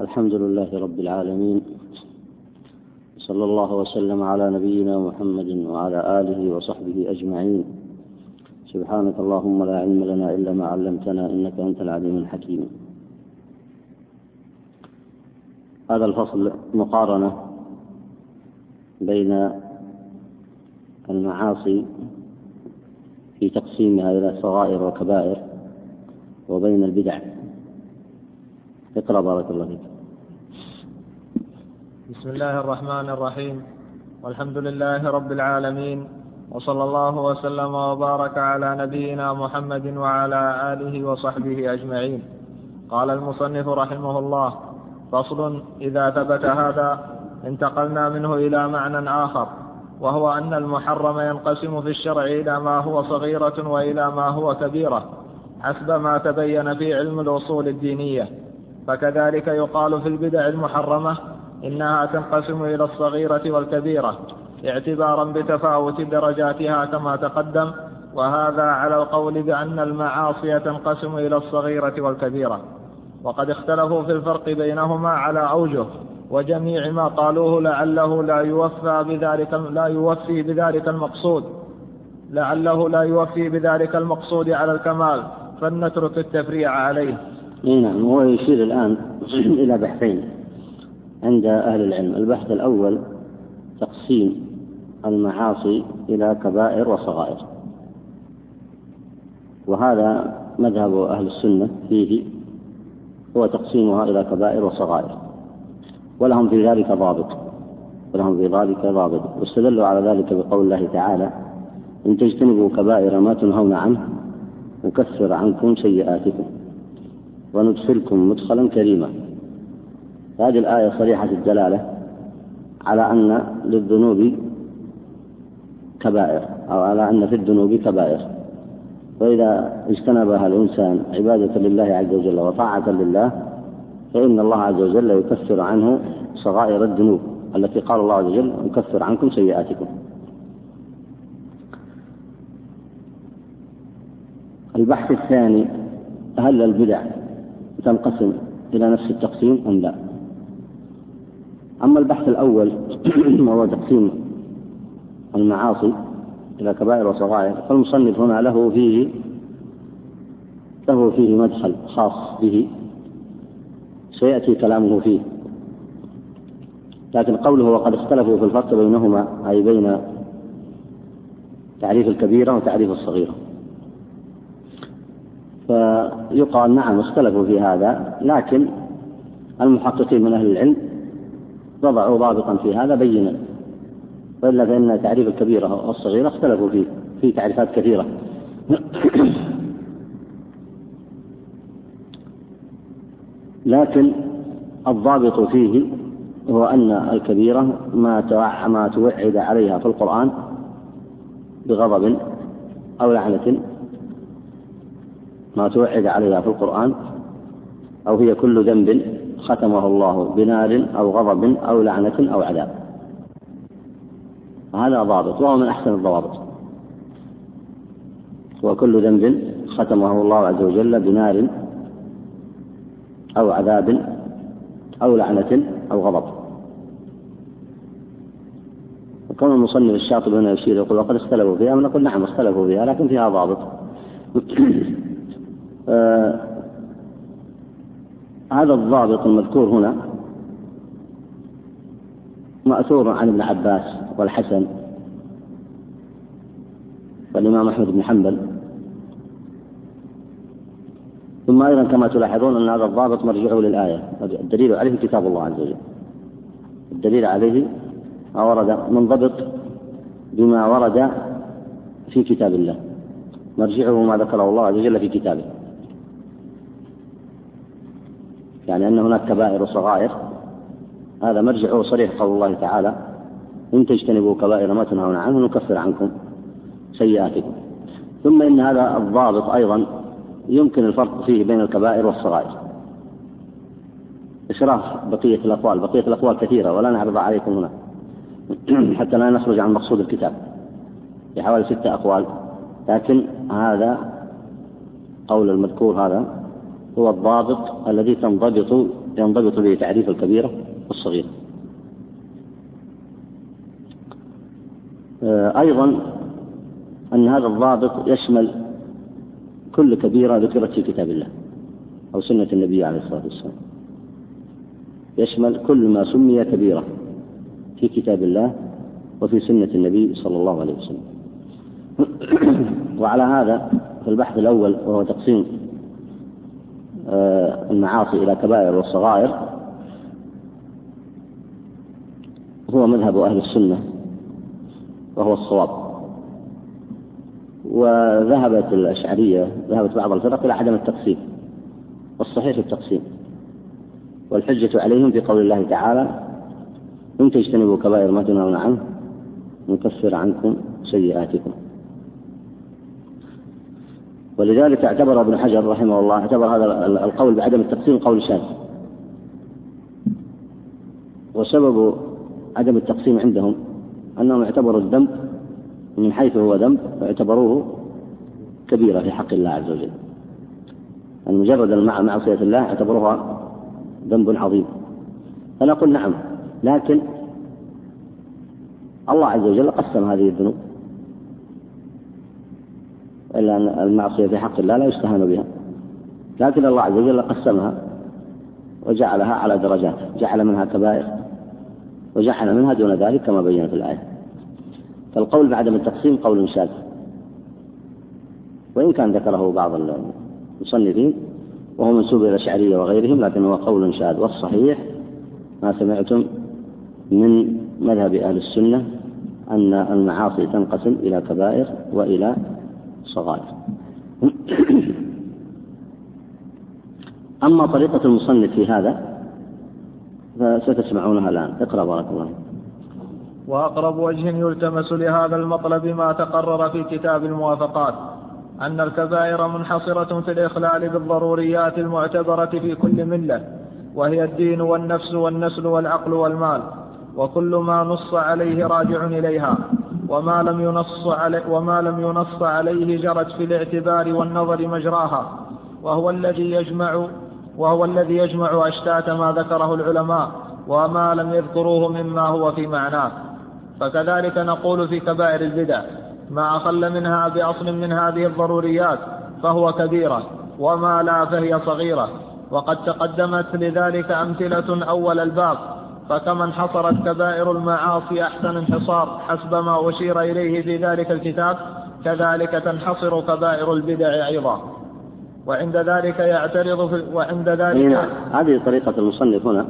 الحمد لله رب العالمين صلى الله وسلم على نبينا محمد وعلى آله وصحبه أجمعين. سبحانك اللهم لا علم لنا إلا ما علمتنا إنك أنت العليم الحكيم. هذا الفصل مقارنة بين المعاصي في تقسيمها إلى صغائر وكبائر وبين البدع. اقرأ بارك الله فيك. بسم الله الرحمن الرحيم. والحمد لله رب العالمين وصلى الله وسلم وبارك على نبينا محمد وعلى آله وصحبه أجمعين. قال المصنف رحمه الله فصل إذا ثبت هذا انتقلنا منه إلى معنى آخر وهو أن المحرم ينقسم في الشرع إلى ما هو صغيرة وإلى ما هو كبيرة حسب ما تبين في علم الأصول الدينية. فكذلك يقال في البدع المحرمة إنها تنقسم إلى الصغيرة والكبيرة اعتبارا بتفاوت درجاتها كما تقدم وهذا على القول بأن المعاصي تنقسم إلى الصغيرة والكبيرة. وقد اختلفوا في الفرق بينهما على أوجه وجميع ما قالوه لعله لا يوفى بذلك لا يوفي بذلك المقصود. لعله لا يوفي بذلك المقصود على الكمال فلنترك التفريع عليه. نعم هو يشير الآن إلى بحثين عند أهل العلم. البحث الأول تقسيم المعاصي إلى كبائر وصغائر. وهذا مذهب أهل السنة فيه هو تقسيمها إلى كبائر وصغائر. ولهم في ذلك ضابط. ولهم في ذلك ضابط. واستدلوا على ذلك بقول الله تعالى إن تجتنبوا كبائر ما تنهون عنه نكفر عنكم سيئاتكم. وندخلكم مدخلا كريما. هذه الآية صريحة الدلالة على أن للذنوب كبائر أو على أن في الذنوب كبائر. وإذا اجتنبها الإنسان عبادة لله عز وجل وطاعة لله فإن الله عز وجل يكفر عنه صغائر الذنوب التي قال الله عز وجل يكفر عنكم سيئاتكم. البحث الثاني هل البدع تنقسم إلى نفس التقسيم أم لا؟ أما البحث الأول وهو تقسيم المعاصي إلى كبائر وصغائر فالمصنف هنا له فيه له فيه مدخل خاص به سيأتي كلامه فيه. لكن قوله وقد اختلفوا في الفرق بينهما أي بين تعريف الكبيرة وتعريف الصغيرة. فيقال نعم اختلفوا في هذا لكن المحققين من أهل العلم وضعوا ضابطا في هذا بينا. وإلا فإن تعريف الكبيرة والصغيرة اختلفوا فيه في تعريفات كثيرة. لكن الضابط فيه هو أن الكبيرة ما ما توعد عليها في القرآن بغضب أو لعنة ما توعد عليها في القرآن أو هي كل ذنب ختمه الله بنار أو غضب أو لعنة أو عذاب. هذا ضابط وهو من أحسن الضوابط. وكل ذنب ختمه الله عز وجل بنار أو عذاب أو لعنة أو غضب. وكون المصنف الشاطبي هنا يشير يقول وقد اختلفوا فيها. نقول نعم اختلفوا فيها لكن فيها ضابط. آه هذا الضابط المذكور هنا مأثور عن ابن عباس والحسن والإمام أحمد بن حنبل. ثم أيضا كما تلاحظون أن هذا الضابط مرجعه للآية الدليل عليه كتاب الله عز وجل. الدليل عليه ما ورد منضبط بما ورد في كتاب الله. مرجعه ما ذكره الله عز وجل في كتابه. يعني أن هناك كبائر وصغائر هذا مرجعه صريح قول الله تعالى إن تجتنبوا كبائر ما تنهون عنه نكفر عنكم سيئاتكم. ثم إن هذا الضابط أيضا يمكن الفرق فيه بين الكبائر والصغائر. إشراف بقية الأقوال بقية الأقوال كثيرة ولا نعرض عليكم هنا. حتى لا نخرج عن مقصود الكتاب في حوالي ستة أقوال. لكن هذا قول المذكور هذا هو الضابط الذي تنضبط ينضبط به تعريف الكبيرة والصغيرة. آه، أيضا أن هذا الضابط يشمل كل كبيرة ذكرت في كتاب الله أو سنة النبي عليه الصلاة والسلام. يشمل كل ما سمي كبيرة في كتاب الله وفي سنة النبي صلى الله عليه وسلم. وعلى هذا في البحث الأول وهو تقسيم المعاصي إلى كبائر والصغائر. هو مذهب أهل السنة وهو الصواب. وذهبت الأشعرية ذهبت بعض الفرق إلى عدم التقسيم والصحيح التقسيم. والحجة عليهم في قول الله تعالى إن تجتنبوا كبائر ما تنهون عنه نكفر عنكم سيئاتكم. ولذلك اعتبر ابن حجر رحمه الله اعتبر هذا القول بعدم التقسيم قول شاذ. وسبب عدم التقسيم عندهم أنهم اعتبروا الذنب من حيث هو ذنب فاعتبروه كبيرة في حق الله عز وجل. أن مجرد معصية الله اعتبروها ذنب عظيم. فنقول نعم لكن الله عز وجل قسم هذه الذنوب. إلا أن المعصية في حق الله لا يستهان بها. لكن الله عز وجل قسمها وجعلها على درجات. جعل منها كبائر وجعل منها دون ذلك كما بين في الآية. فالقول بعدم التقسيم قول شاذ. وإن كان ذكره بعض المصنفين وهو منسوب إلى الأشعرية وغيرهم لكنه قول شاذ. والصحيح ما سمعتم من مذهب أهل السنة أن المعاصي تنقسم إلى كبائر وإلى صغائر أما طريقة المصنف في هذا فستسمعونها الآن. اقرأ بارك الله وأقرب وجه يلتمس لهذا المطلب ما تقرر في كتاب الموافقات أن الكبائر منحصرة في الإخلال بالضروريات المعتبرة في كل ملة وهي الدين والنفس والنسل والعقل والمال وكل ما نص عليه راجع إليها. وما لم ينص عليه وما لم ينص عليه جرت في الاعتبار والنظر مجراها. وهو الذي يجمع وهو الذي يجمع أشتات ما ذكره العلماء وما لم يذكروه مما هو في معناه. فكذلك نقول في كبائر البدع ما أقل منها بأصل من هذه الضروريات فهو كبيرة وما لا فهي صغيرة. وقد تقدمت لذلك أمثلة أول الباب فكما انحصرت كبائر المعاصي أحسن انحصار حسب ما أشير إليه في ذلك الكتاب كذلك تنحصر كبائر البدع أيضا. وعند ذلك يعترض في وعند ذلك نعم هذه طريقة المصنف هنا.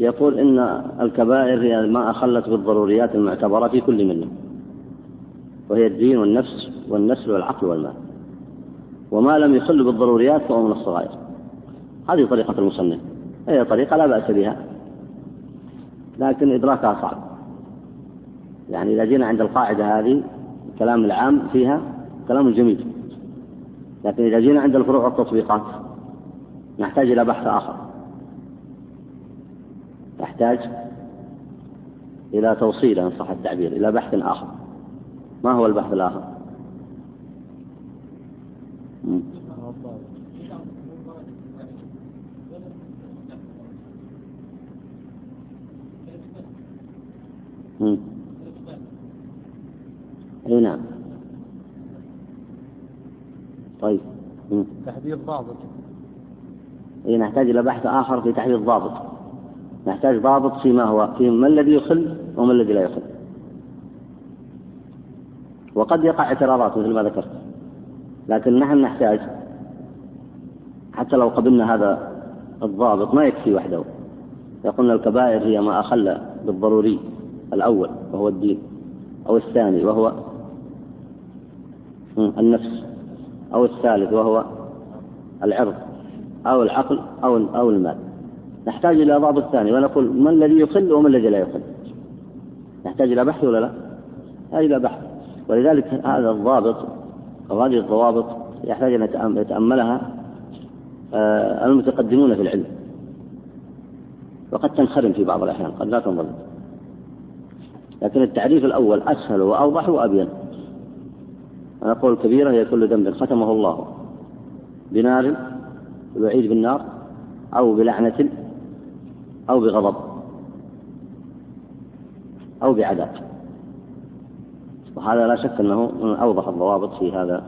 يقول إن الكبائر هي ما أخلت بالضروريات المعتبرة في كل منه وهي الدين والنفس والنسل والعقل والمال. وما لم يخل بالضروريات فهو من الصغائر. هذه طريقة المصنف. هي طريقة لا بأس بها. لكن إدراكها صعب. يعني إذا جينا عند القاعدة هذه الكلام العام فيها كلام جميل. لكن إذا جينا عند الفروع والتطبيقات نحتاج إلى بحث آخر. تحتاج إلى توصيل إن صح التعبير إلى بحث آخر. ما هو البحث الآخر؟ أي نعم. طيب. تحديد ضابط. اي نحتاج إلى بحث آخر في تحديد ضابط. نحتاج ضابط فيما هو في ما الذي يخل وما الذي لا يخل. وقد يقع اعتراضات مثل ما ذكرت. لكن نحن نحتاج حتى لو قبلنا هذا الضابط ما يكفي وحده. يقولنا الكبائر هي ما أخل بالضروري. الأول وهو الدين أو الثاني وهو النفس أو الثالث وهو العرض أو العقل أو أو المال. نحتاج إلى ضابط ثاني ونقول ما الذي يخل وما الذي لا يخل نحتاج إلى بحث ولا لا؟ نحتاج إلى بحث. ولذلك هذا الضابط أو هذه الضوابط يحتاج أن يتأملها آه، المتقدمون في العلم. وقد تنخرم في بعض الأحيان قد لا تنضبط. لكن التعريف الأول أسهل وأوضح وأبين. أنا أقول كبيرة هي كل ذنب ختمه الله. بنار الوعيد بالنار أو بلعنة أو بغضب أو بعذاب. وهذا لا شك أنه من أوضح الضوابط في هذا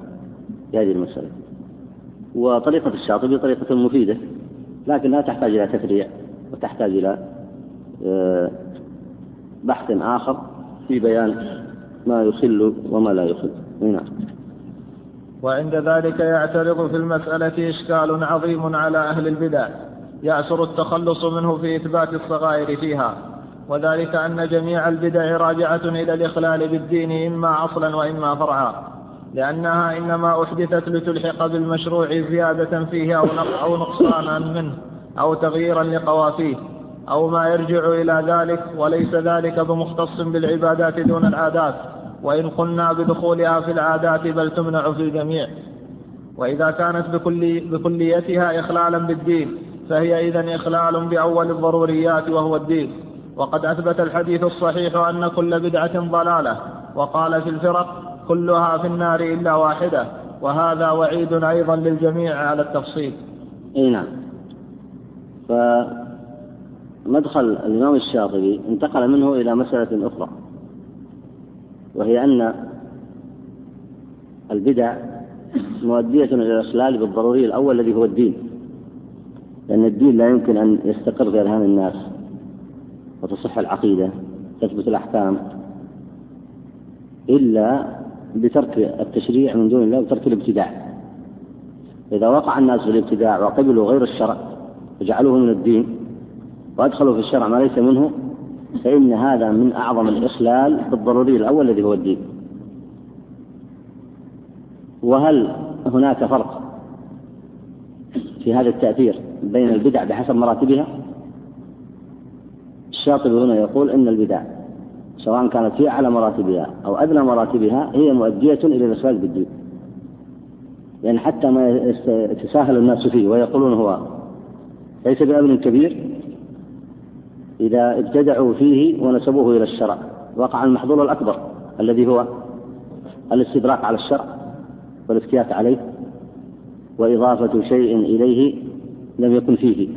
في هذه المسألة. وطريقة الشاطبي طريقة مفيدة لكن لا تحتاج إلى تفريع وتحتاج إلى آه، بحث آخر في بيان ما يخل وما لا يخل. نعم. وعند ذلك يعترض في المسألة إشكال عظيم على أهل البدع يأسر التخلص منه في إثبات الصغائر فيها. وذلك أن جميع البدع راجعة إلى الإخلال بالدين إما أصلا وإما فرعا. لأنها إنما أحدثت لتلحق بالمشروع زيادة فيه أو نقصانا منه أو تغييرا لقوافيه. أو ما يرجع إلى ذلك وليس ذلك بمختص بالعبادات دون العادات. وإن قلنا بدخولها في العادات بل تمنع في الجميع وإذا كانت بكل بكليتها إخلالا بالدين فهي إذا إخلال بأول الضروريات وهو الدين. وقد أثبت الحديث الصحيح أن كل بدعة ضلالة. وقال في الفرق كلها في النار إلا واحدة. وهذا وعيد أيضا للجميع على التفصيل. أي نعم. فمدخل الإمام الشاطبي انتقل منه إلى مسألة أخرى وهي أن البدع مؤدية إلى الإخلال بالضروري الأول الذي هو الدين لأن الدين لا يمكن أن يستقر في أذهان الناس وتصح العقيدة تثبت الأحكام إلا بترك التشريع من دون الله وترك الابتداع. إذا وقع الناس في الابتداع وقبلوا غير الشرع وجعلوه من الدين وأدخلوا في الشرع ما ليس منه فإن هذا من أعظم الإخلال بالضروري الأول الذي هو الدين. وهل هناك فرق في هذا التأثير بين البدع بحسب مراتبها؟ الشاطبي هنا يقول إن البدع سواء كانت في أعلى مراتبها أو أدنى مراتبها هي مؤدية إلى الإخراج بالدين. لأن حتى ما يتساهل الناس فيه ويقولون هو ليس بأمر كبير إذا ابتدعوا فيه ونسبوه إلى الشرع وقع المحظور الأكبر الذي هو الاستدراك على الشرع والافتيات عليه وإضافة شيء إليه لم يكن فيه.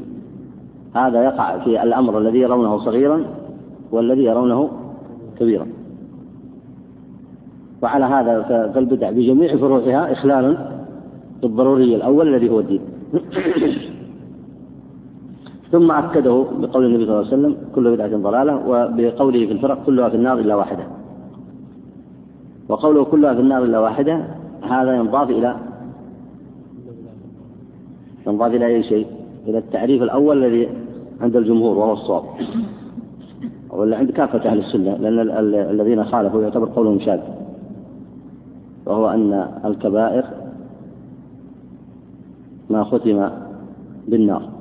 هذا يقع في الأمر الذي يرونه صغيرا والذي يرونه كبيرا. وعلى هذا فالبدع بجميع فروعها إخلال بالضروري الأول الذي هو الدين. ثم أكده بقول النبي صلى الله عليه وسلم كل بدعة ضلالة وبقوله في الفرق كلها في النار إلا واحدة. وقوله كلها في النار إلا واحدة هذا ينضاف إلى ينضاف إلى أي شيء؟ إلى التعريف الأول الذي عند الجمهور وهو الصواب. ولا عند كافة أهل السنة لأن الذين خالفوا يعتبر قولهم شاذ. وهو أن الكبائر ما ختم بالنار.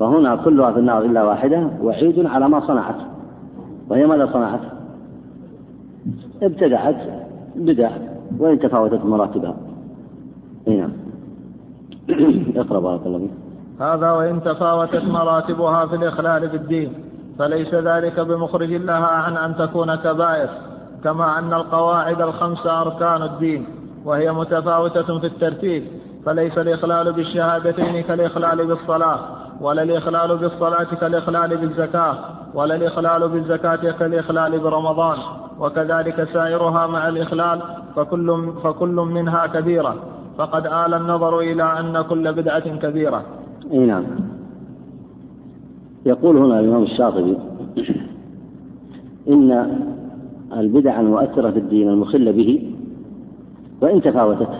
فهنا كلها في النار إلا واحدة وعيد على ما صنعت. وهي ماذا صنعت؟ ابتدعت بدع وإن تفاوتت مراتبها. نعم. اقرأ بارك الله فيك. هذا وإن تفاوتت مراتبها في الإخلال بالدين فليس ذلك بمخرج لها عن أن تكون كبائر كما أن القواعد الخمس أركان الدين وهي متفاوتة في الترتيب فليس الإخلال بالشهادتين كالإخلال بالصلاة. ولا الإخلال بالصلاة كالإخلال بالزكاة ولا الإخلال بالزكاة كالإخلال برمضان وكذلك سائرها مع الإخلال فكل, فكل منها كبيرة. فقد آل النظر إلى أن كل بدعة كبيرة. نعم. يقول هنا الإمام الشاطبي إن البدع المؤثرة في الدين المخلة به وإن تفاوتت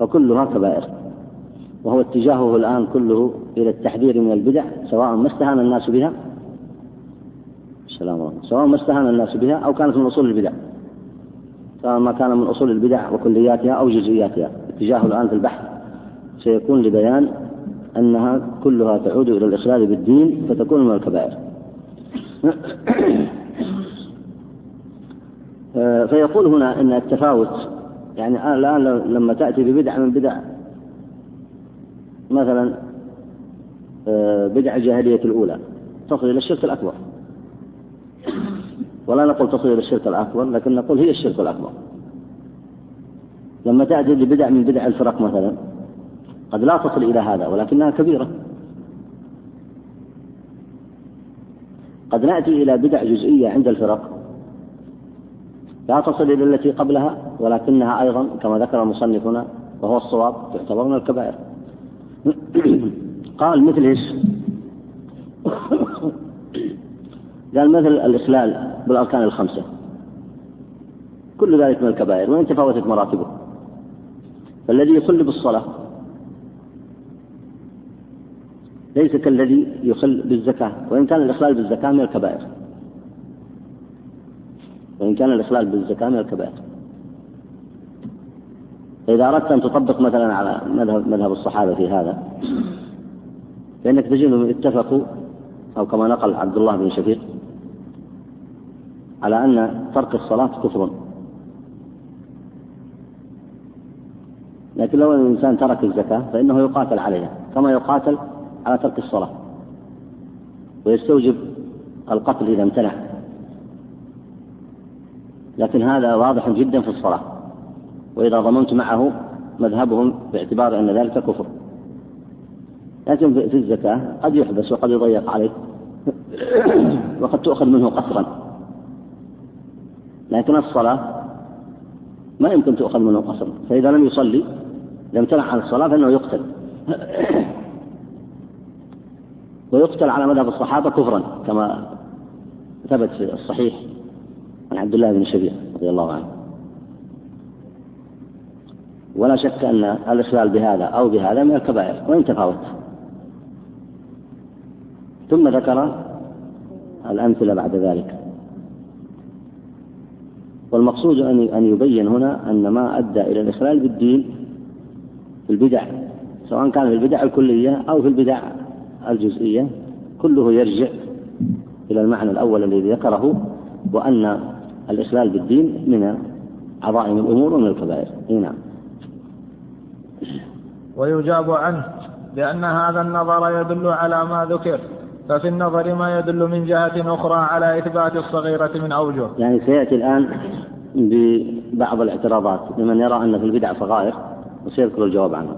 فكلها كبائر. وهو اتجاهه الآن كله إلى التحذير من البدع سواء ما استهان الناس بها. السلام عليكم. سواء ما استهان الناس بها أو كانت من أصول البدع. سواء ما كان من أصول البدع وكلياتها أو جزئياتها. اتجاهه الآن في البحث. سيكون لبيان أنها كلها تعود إلى الإخلال بالدين فتكون من الكبائر. فيقول هنا أن التفاوت يعني الآن لما تأتي ببدعة من بدع مثلا آه، بدع الجاهلية الأولى تصل إلى الشرك الأكبر. ولا نقول تصل إلى الشرك الأكبر لكن نقول هي الشرك الأكبر. لما تأتي لبدع من بدع الفرق مثلا قد لا تصل إلى هذا ولكنها كبيرة. قد نأتي إلى بدع جزئية عند الفرق لا تصل إلى التي قبلها ولكنها أيضا كما ذكر مصنفنا وهو الصواب تعتبر من الكبائر. قال مثل إيش؟ قال مثل الإخلال بالأركان الخمسة. كل ذلك من الكبائر وإن تفاوتت مراتبه. فالذي يخل بالصلاة ليس كالذي يخل بالزكاة وإن كان الإخلال بالزكاة من الكبائر. وإن كان الإخلال بالزكاة من الكبائر. فإذا أردت أن تطبق مثلا على مذهب مذهب الصحابة في هذا فإنك تجدهم اتفقوا أو كما نقل عبد الله بن شفيق على أن ترك الصلاة كفر. لكن لو أن الإنسان ترك الزكاة فإنه يقاتل عليها كما يقاتل على ترك الصلاة ويستوجب القتل إذا امتنع. لكن هذا واضح جدا في الصلاة. وإذا ضمنت معه مذهبهم باعتبار أن ذلك كفر. لكن في الزكاة قد يحبس وقد يضيق عليه وقد تؤخذ منه قصرا. لكن الصلاة ما يمكن تؤخذ منه قصرا. فإذا لم يصلي لم تنع عن الصلاة فإنه يقتل. ويقتل على مذهب الصحابة كفرا كما ثبت في الصحيح عن عبد الله بن شبيع رضي الله عنه. ولا شك أن الإخلال بهذا أو بهذا من الكبائر وإن تفاوت. ثم ذكر الأمثلة بعد ذلك. والمقصود أن يبين هنا أن ما أدى إلى الإخلال بالدين في البدع سواء كان في البدع الكلية أو في البدع الجزئية كله يرجع إلى المعنى الأول الذي ذكره وأن الإخلال بالدين من عظائم الأمور ومن الكبائر. نعم. ويجاب عنه لأن هذا النظر يدل على ما ذكر ففي النظر ما يدل من جهة أخرى على إثبات الصغيرة من أوجه. يعني سيأتي الآن ببعض الاعتراضات لمن يرى أن في البدع صغائر وسيذكر الجواب عنها.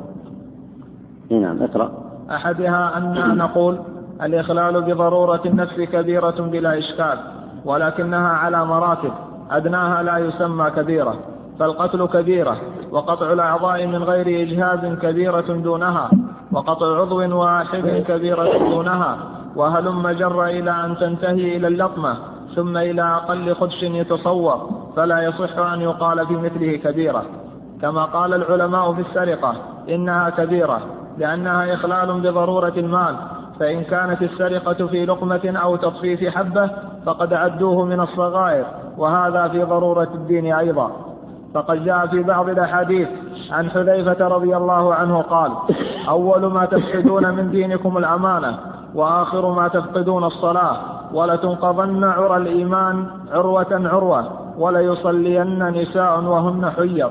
نعم اقرأ. أحدها أن نقول الإخلال بضرورة النفس كبيرة بلا إشكال ولكنها على مراتب أدناها لا يسمى كبيرة. فالقتل كبيرة وقطع الأعضاء من غير إجهاز كبيرة دونها وقطع عضو واحد كبيرة دونها وهلم جر إلى أن تنتهي إلى اللطمة ثم إلى أقل خدش يتصور فلا يصح أن يقال في مثله كبيرة. كما قال العلماء في السرقة إنها كبيرة لأنها إخلال بضرورة المال فإن كانت السرقة في لقمة أو تطفيف حبة فقد عدوه من الصغائر وهذا في ضرورة الدين أيضا. فقد جاء في بعض الأحاديث عن حذيفة رضي الله عنه قال أول ما تفقدون من دينكم الأمانة وآخر ما تفقدون الصلاة ولتنقضن عرى الإيمان عروة عروة وليصلين نساء وهن حيض.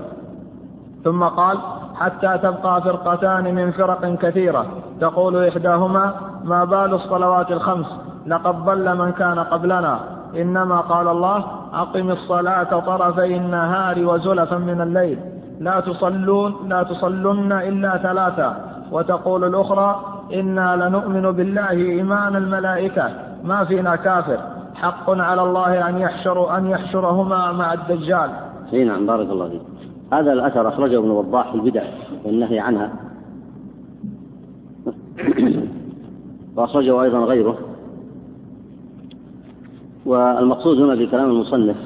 ثم قال حتى تبقى فرقتان من فرق كثيرة. تقول إحداهما ما بال الصلوات الخمس لقد ضل من كان قبلنا. إنما قال الله أقم الصلاة طرفي النهار وزلفا من الليل. لا تصلون لا تصلن إلا ثلاثا وتقول الأخرى إنا لنؤمن بالله إيمان الملائكة. ما فينا كافر. حق على الله أن يحشر أن يحشرهما مع الدجال. اي نعم بارك الله فيك. هذا الأثر أخرجه ابن وضاح في البدع والنهي عنها. وأخرجه أيضا غيره. والمقصود هنا في كلام المصنف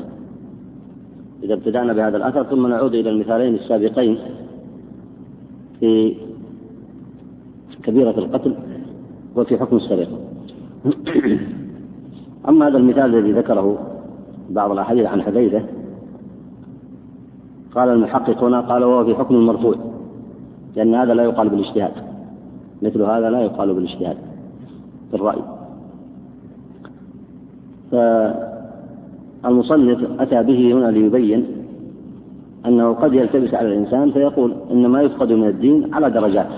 إذا ابتدأنا بهذا الأثر ثم نعود إلى المثالين السابقين في كبيرة القتل وفي حكم السرقة. أما هذا المثال الذي ذكره بعض الأحاديث عن حذيفة قال المحقق هنا قال وهو في حكم المرفوع لأن هذا لا يقال بالاجتهاد مثل هذا لا يقال بالاجتهاد في الرأي. فالمصنف أتى به هنا ليبين أنه قد يلتبس على الإنسان فيقول إن ما يفقد من الدين على درجات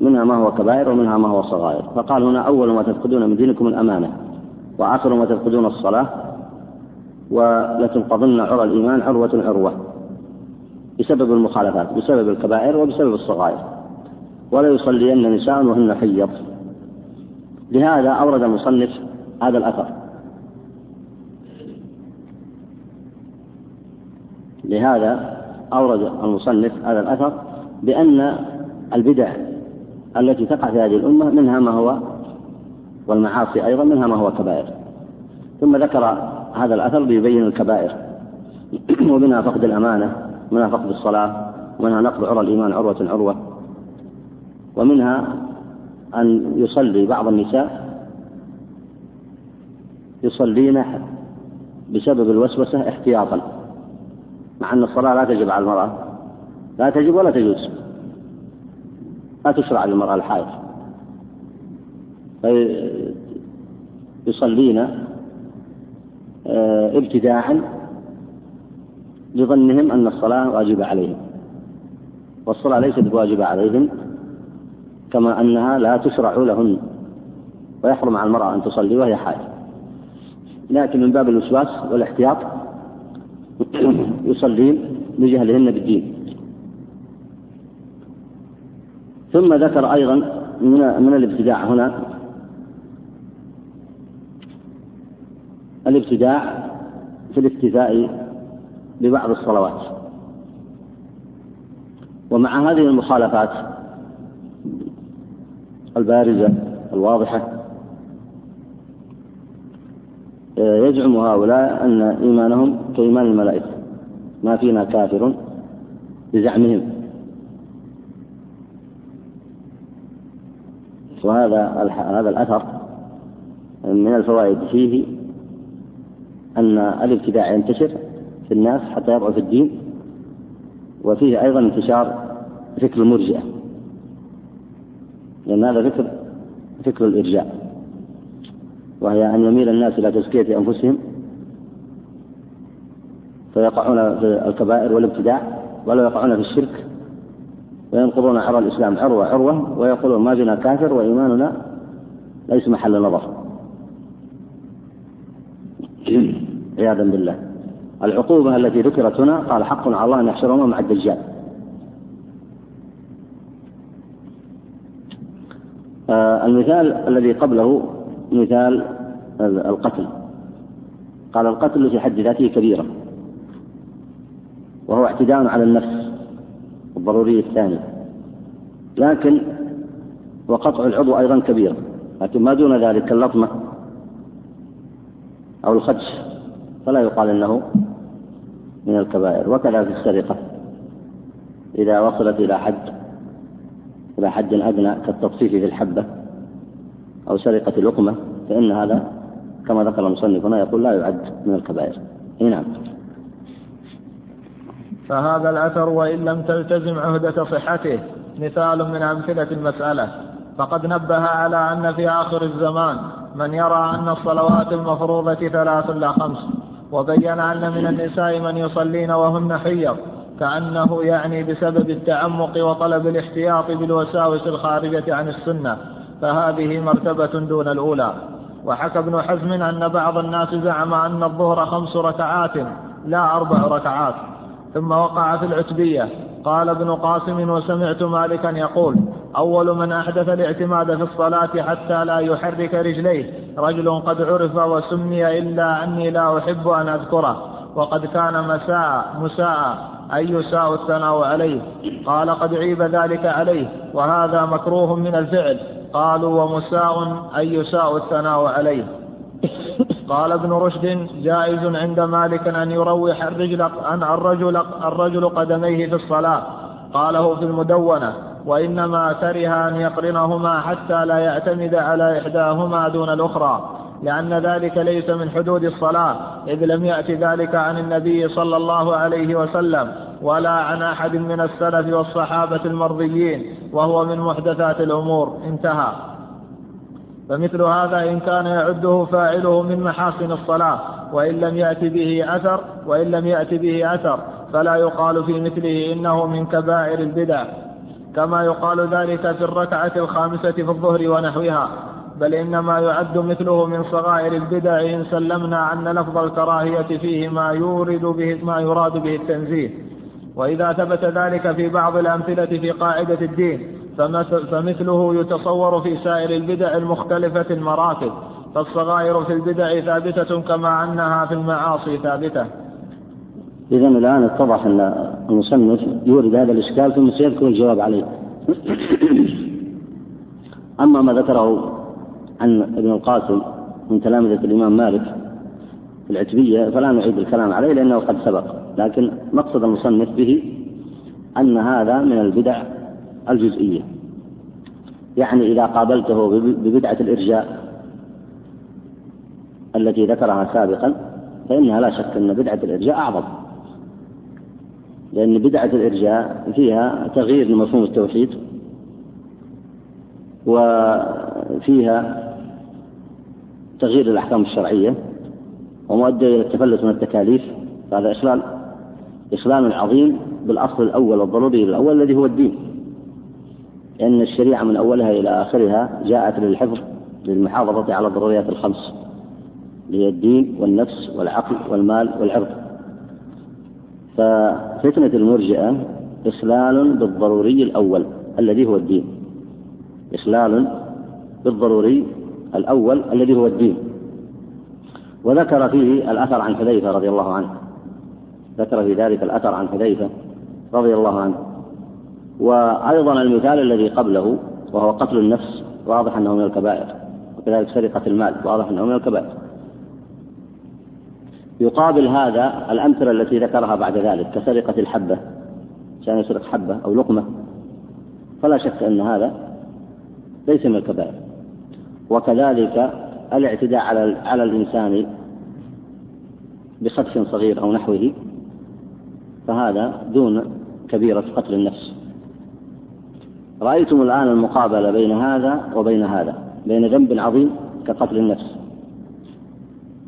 منها ما هو كبائر ومنها ما هو صغائر فقال هنا أول ما تفقدون من دينكم الأمانة وآخر ما تفقدون الصلاة ولتنقضن عرى الإيمان عروة عروة بسبب المخالفات بسبب الكبائر وبسبب الصغائر ولا يصلين نساء وهن حيض. لهذا أورد المصنف هذا الأثر. لهذا أورد المصنف هذا الأثر بأن البدع التي تقع في هذه الأمة منها ما هو والمعاصي أيضا منها ما هو كبائر. ثم ذكر هذا الأثر ليبين الكبائر. ومنها فقد الأمانة ومنها فقد الصلاة ومنها نقض عرى الإيمان عروة عروة. ومنها أن يصلي بعض النساء يصلين بسبب الوسوسة احتياطا مع أن الصلاة لا تجب على المرأة لا تجب ولا تجوز لا تشرع للمرأة الحائض. يصلين آه، ابتداعا لظنهم أن الصلاة واجبة عليهم والصلاة ليست بواجبة عليهم. كما أنها لا تشرع لهن ويحرم على المرأة أن تصلي وهي حائض. لكن من باب الوسواس والاحتياط يصلين لجهلهن بالدين. ثم ذكر أيضا من من الابتداع هنا. الابتداع في الاكتفاء ببعض الصلوات. ومع هذه المخالفات البارزة الواضحة. يزعم هؤلاء أن إيمانهم كإيمان الملائكة. ما فينا كافر بزعمهم. وهذا هذا الأثر من الفوائد فيه أن الابتداع ينتشر في الناس حتى يضعف الدين وفيه أيضا انتشار فكر المرجئة. لأن هذا فكر فكر الإرجاء. وهي أن يميل الناس إلى تزكية أنفسهم فيقعون في الكبائر والابتداع ولا يقعون في الشرك وينقضون عرى الإسلام عروة عروة ويقولون ما بنا كافر وإيماننا ليس محل نظر. عياذا بالله. العقوبة التي ذكرت هنا قال حق على الله أن يحشرهم مع الدجال آه المثال الذي قبله مثال القتل. قال القتل في حد ذاته كبيرة وهو اعتداء على النفس الضروري الثاني. لكن وقطع العضو أيضا كبيرة لكن ما دون ذلك كاللطمة أو الخدش فلا يقال إنه من الكبائر. وكذا في السرقة إذا وصلت إلى حد إلى حد أدنى كالتطفيف في الحبة أو سرقة لقمة فإن هذا كما ذكر المصنف هنا يقول لا يعد من الكبائر. إي نعم. فهذا الأثر وإن لم تلتزم عهدة صحته مثال من أمثلة المسألة. فقد نبه على أن في آخر الزمان من يرى أن الصلوات المفروضة ثلاث لا خمس وبين أن من النساء من يصلين وهن حيض. كأنه يعني بسبب التعمق وطلب الاحتياط بالوساوس الخارجة عن السنة فهذه مرتبة دون الأولى. وحكى ابن حزم أن بعض الناس زعم أن الظهر خمس ركعات لا أربع ركعات. ثم وقع في العتبية. قال ابن قاسم وسمعت مالكا يقول أول من أحدث الاعتماد في الصلاة حتى لا يحرك رجليه رجل قد عرف وسمي إلا أني لا أحب أن أذكره وقد كان مساء مساء أي يساء الثناء عليه؟ قال قد عيب ذلك عليه وهذا مكروه من الفعل. قالوا ومساء أي يساء الثناء عليه. قال ابن رشد جائز عند مالك أن يروح الرجل أن الرجل الرجل قدميه في الصلاة. قاله في المدونة وإنما كره أن يقرنهما حتى لا يعتمد على إحداهما دون الأخرى. لأن ذلك ليس من حدود الصلاة إذ لم يأت ذلك عن النبي صلى الله عليه وسلم ولا عن أحد من السلف والصحابة المرضيين وهو من محدثات الأمور. انتهى. فمثل هذا إن كان يعده فاعله من محاسن الصلاة وإن لم يأت به أثر وإن لم يأت به أثر فلا يقال في مثله إنه من كبائر البدع كما يقال ذلك في الركعة الخامسة في الظهر ونحوها. بل إنما يعد مثله من صغائر البدع إن سلمنا أن لفظ الكراهية فيه ما يورد به ما يراد به التنزيه. وإذا ثبت ذلك في بعض الأمثلة في قاعدة الدين فمثله يتصور في سائر البدع المختلفة المراتب. فالصغائر في البدع ثابتة كما أنها في المعاصي ثابتة. إذا الآن اتضح أن المصنف يورد هذا الإشكال ثم سيذكر الجواب عليه. أما ما ذكره عن ابن القاسم من تلامذة الإمام مالك العتبية فلا نعيد الكلام عليه لأنه قد سبق لكن مقصد المصنف به أن هذا من البدع الجزئية. يعني إذا قابلته ببدعة الإرجاء التي ذكرها سابقا فإنها لا شك أن بدعة الإرجاء أعظم. لأن بدعة الإرجاء فيها تغيير لمفهوم التوحيد وفيها تغيير الأحكام الشرعية ومؤدي إلى التفلت من التكاليف هذا إخلال إخلال عظيم بالأصل الأول الضروري الأول الذي هو الدين. لأن الشريعة من أولها إلى آخرها جاءت للحفظ للمحافظة على الضروريات الخمس هي الدين والنفس والعقل والمال والعرض. ففتنة المرجئة إخلال بالضروري الأول الذي هو الدين. إخلال بالضروري الأول الذي هو الدين. وذكر فيه الأثر عن حذيفة رضي الله عنه. ذكر في ذلك الأثر عن حذيفة رضي الله عنه. وأيضا المثال الذي قبله وهو قتل النفس واضح أنه من الكبائر. وكذلك سرقة المال واضح أنه من الكبائر. يقابل هذا الأمثلة التي ذكرها بعد ذلك كسرقة الحبة. كان يسرق حبة أو لقمة. فلا شك أن هذا ليس من الكبائر. وكذلك الاعتداء على على الإنسان بخطف صغير أو نحوه فهذا دون كبيرة قتل النفس. رأيتم الآن المقابلة بين هذا وبين هذا بين ذنب عظيم كقتل النفس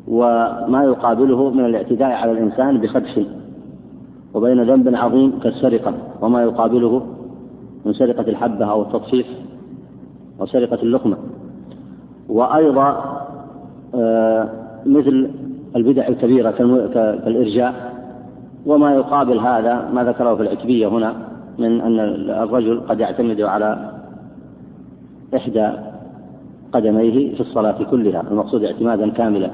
وما يقابله من الاعتداء على الإنسان بخدش وبين ذنب عظيم كالسرقة وما يقابله من سرقة الحبة أو التطفيف أو سرقة اللقمة. وأيضا آه، مثل البدع الكبيرة كالإرجاء. وما يقابل هذا ما ذكره في العتبية هنا من أن الرجل قد يعتمد على إحدى قدميه في الصلاة كلها المقصود اعتمادا كاملا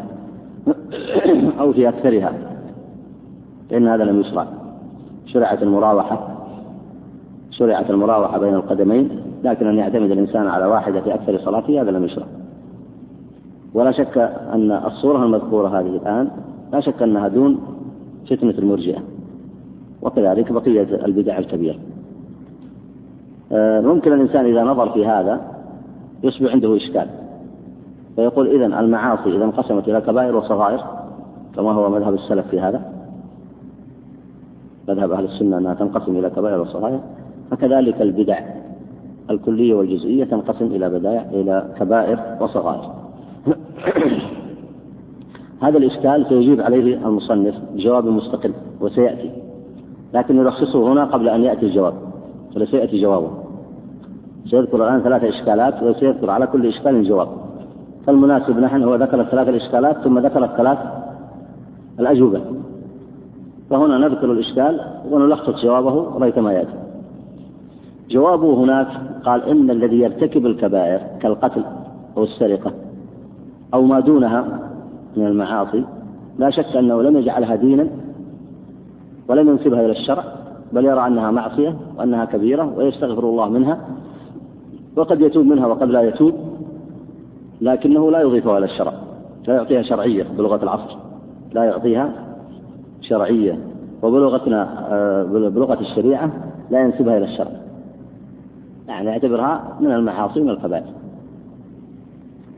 أو في أكثرها. لأن هذا لم يشرع. شرعت المراوحة. شرعت المراوحة بين القدمين لكن أن يعتمد الإنسان على واحدة في أكثر صلاته هذا لم يشرع. ولا شك أن الصورة المذكورة هذه الآن لا شك أنها دون فتنة المرجئة وكذلك بقية البدع الكبيرة. آه، ممكن الإنسان إذا نظر في هذا يصبح عنده إشكال فيقول إذا المعاصي إذا انقسمت إلى كبائر وصغائر كما هو مذهب السلف في هذا. مذهب أهل السنة أنها تنقسم إلى كبائر وصغائر فكذلك البدع الكلية والجزئية تنقسم إلى بدائع إلى كبائر وصغائر. هذا الإشكال سيجيب عليه المصنف جواب مستقل وسيأتي لكن يلخصه هنا قبل أن يأتي الجواب فسيأتي جوابه. سيذكر الآن ثلاث إشكالات وسيذكر على كل إشكال جواب. فالمناسب نحن هو ذكر الثلاث الإشكالات ثم ذكر الثلاث الأجوبة. فهنا نذكر الإشكال ونلخص جوابه ريثما يأتي. جوابه هناك قال إن الذي يرتكب الكبائر كالقتل أو السرقة أو ما دونها من المعاصي لا شك أنه لم يجعلها دينا ولم ينسبها إلى الشرع بل يرى أنها معصية وأنها كبيرة ويستغفر الله منها وقد يتوب منها وقد لا يتوب لكنه لا يضيفها إلى الشرع لا يعطيها شرعية بلغة العصر لا يعطيها شرعية وبلغتنا آه، بلغة الشريعة لا ينسبها إلى الشرع. يعني يعتبرها من المعاصي من الكبائر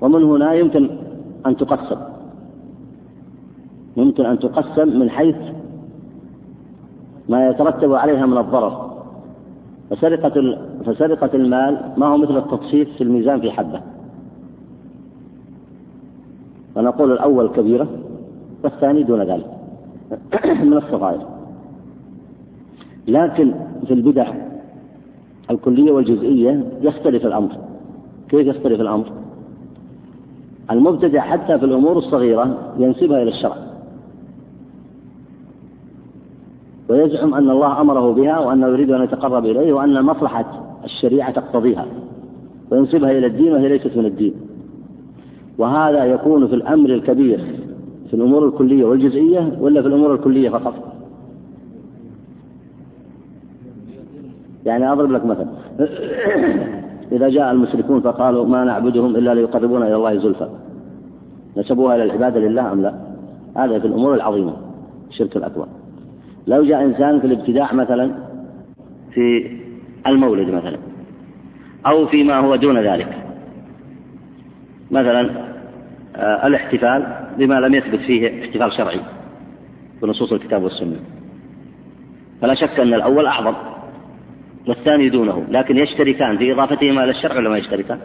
ومن هنا يمكن أن تقسم. يمكن أن تقسم من حيث ما يترتب عليها من الضرر. فسرقة فسرقة المال ما هو مثل التطفيف في الميزان في حبة. فنقول الأول كبيرة والثاني دون ذلك. من الصغائر. لكن في البدع الكلية والجزئية يختلف الأمر. كيف يختلف الأمر؟ المبتدع حتى في الأمور الصغيرة ينسبها إلى الشرع. ويزعم أن الله أمره بها وأنه يريد أن يتقرب إليه وأن مصلحة الشريعة تقتضيها وينسبها إلى الدين وهي ليست من الدين. وهذا يكون في الأمر الكبير في الأمور الكلية والجزئية ولا في الأمور الكلية فقط؟ يعني أضرب لك مثل. إذا جاء المشركون فقالوا ما نعبدهم إلا ليقربونا إلى الله زلفى. نسبوها إلى العبادة لله أم لا؟ هذا في الأمور العظيمة الشرك الأكبر. لو جاء إنسان في الابتداع مثلا في المولد مثلا أو فيما هو دون ذلك. مثلا آه، الاحتفال بما لم يثبت فيه احتفال شرعي بنصوص الكتاب والسنة. فلا شك أن الأول أعظم. والثاني دونه لكن يشتركان في إضافتهما إلى الشرع ولا ما يشتركان؟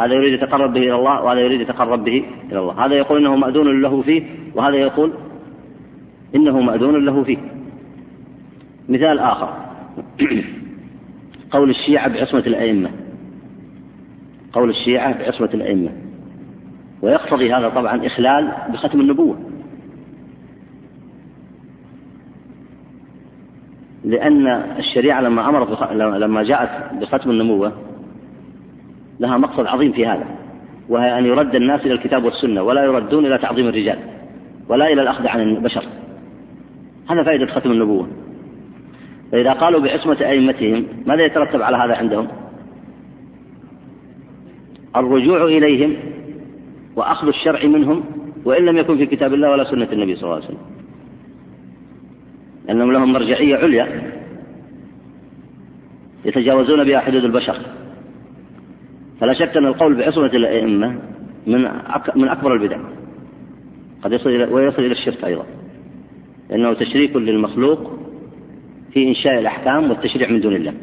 هذا يريد يتقرب به إلى الله وهذا يريد يتقرب به إلى الله. هذا يقول إنه مأذون له فيه وهذا يقول إنه مأذون له فيه. مثال آخر. قول الشيعة بعصمة الأئمة. قول الشيعة بعصمة الأئمة. ويقتضي هذا طبعا إخلال بختم النبوة. لأن الشريعة لما أمرت لما جاءت بختم النبوة لها مقصد عظيم في هذا وهي أن يرد الناس إلى الكتاب والسنة ولا يردون إلى تعظيم الرجال ولا إلى الأخذ عن البشر. هذا فائدة ختم النبوة. فإذا قالوا بعصمة أئمتهم ماذا يترتب على هذا عندهم؟ الرجوع إليهم وأخذ الشرع منهم وإن لم يكن في كتاب الله ولا سنة النبي صلى الله عليه وسلم. لأنهم لهم مرجعية عليا يتجاوزون بها حدود البشر. فلا شك أن القول بعصمة الأئمة من من أكبر البدع. قد يصل إلى ويصل إلى الشرك أيضا. لأنه تشريك للمخلوق في إنشاء الأحكام والتشريع من دون الله.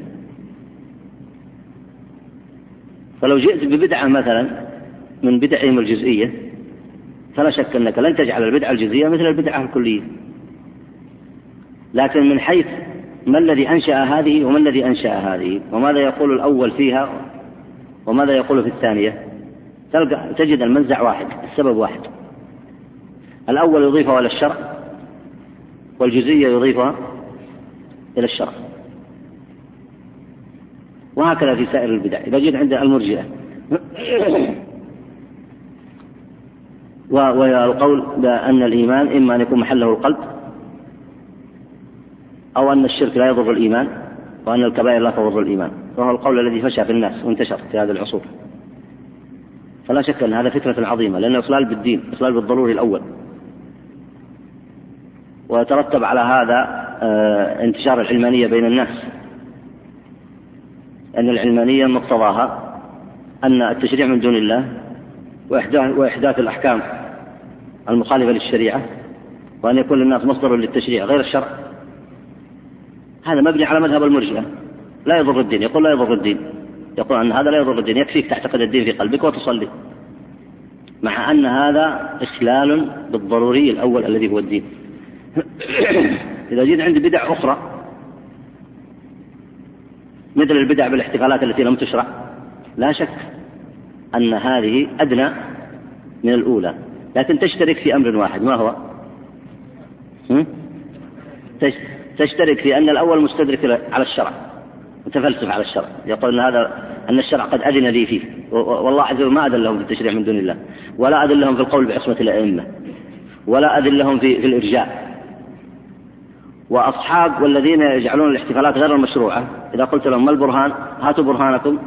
فلو جئت ببدعة مثلا من بدعهم الجزئية فلا شك أنك لن تجعل البدعة الجزئية مثل البدعة الكلية. لكن من حيث ما الذي أنشأ هذه وما الذي أنشأ هذه؟ وماذا يقول الأول فيها؟ وماذا يقول في الثانية؟ تلقى تجد المنزع واحد السبب واحد. الأول يضيفه إلى الشرع والجزئية يضيفها إلى الشرع. وهكذا في سائر البدع. إذا جئت عند المرجئة. والقول بأن الإيمان إما أن يكون محله القلب أو أن الشرك لا يضر الإيمان وأن الكبائر لا تضر الإيمان. وهو القول الذي فشى في الناس وانتشر في هذه العصور. فلا شك أن هذا فتنة عظيمة لأن إصلال بالدين إصلال بالضروري الأول. ويترتب على هذا آه، انتشار العلمانية بين الناس. أن العلمانية مقتضاها أن التشريع من دون الله وإحداث الأحكام المخالفة للشريعة وأن يكون للناس مصدر للتشريع غير الشرع. هذا مبني على مذهب المرجئة. لا يضر الدين. يقول لا يضر الدين. يقول أن هذا لا يضر الدين. يكفيك تعتقد الدين في قلبك وتصلي. مع أن هذا إخلال بالضروري الأول الذي هو الدين. إذا جيت عند بدع أخرى مثل البدع بالاحتفالات التي لم تشرع لا شك أن هذه أدنى من الأولى. لكن تشترك في أمر واحد. ما هو؟ تشترك في أن الأول مستدرك على الشرع متفلسف على الشرع يقول أن هذا أن الشرع قد أذن لي فيه والله عز وجل ما أذن لهم في التشريع من دون الله ولا أذن لهم في القول بعصمة الأئمة ولا أذن لهم في, في الإرجاء. وأصحاب والذين يجعلون الاحتفالات غير المشروعة إذا قلت لهم ما البرهان هاتوا برهانكم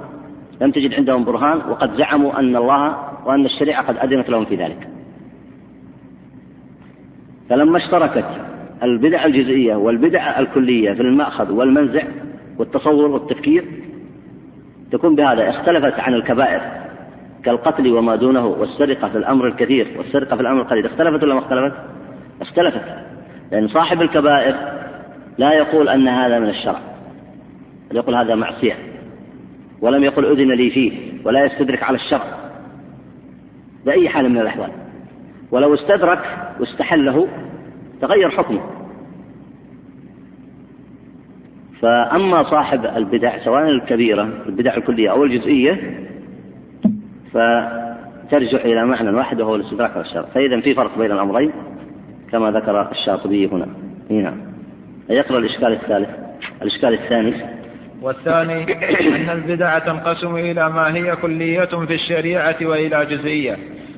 لم تجد عندهم برهان وقد زعموا أن الله وأن الشريعة قد أذنت لهم في ذلك. فلما اشتركت البدع الجزئية والبدع الكلية في المأخذ والمنزع والتصور والتفكير تكون بهذا اختلفت عن الكبائر كالقتل وما دونه والسرقة في الأمر الكثير والسرقة في الأمر القليل اختلفت ولا ما اختلفت؟ اختلفت لأن صاحب الكبائر لا يقول أن هذا من الشرع بل يقول هذا معصية ولم يقل أذن لي فيه ولا يستدرك على الشرع بأي حال من الأحوال ولو استدرك واستحله تغير حكمه. فأما صاحب البدع سواء الكبيرة البدع الكلية أو الجزئية فترجع إلى معنى واحد وهو الاستدراك على الشرع. فإذا في فرق بين الأمرين كما ذكر الشاطبي هنا. نعم. يقرأ الإشكال الثالث. الإشكال الثاني. والثاني أن البدع تنقسم إلى ما هي كلية في الشريعة وإلى جزئية.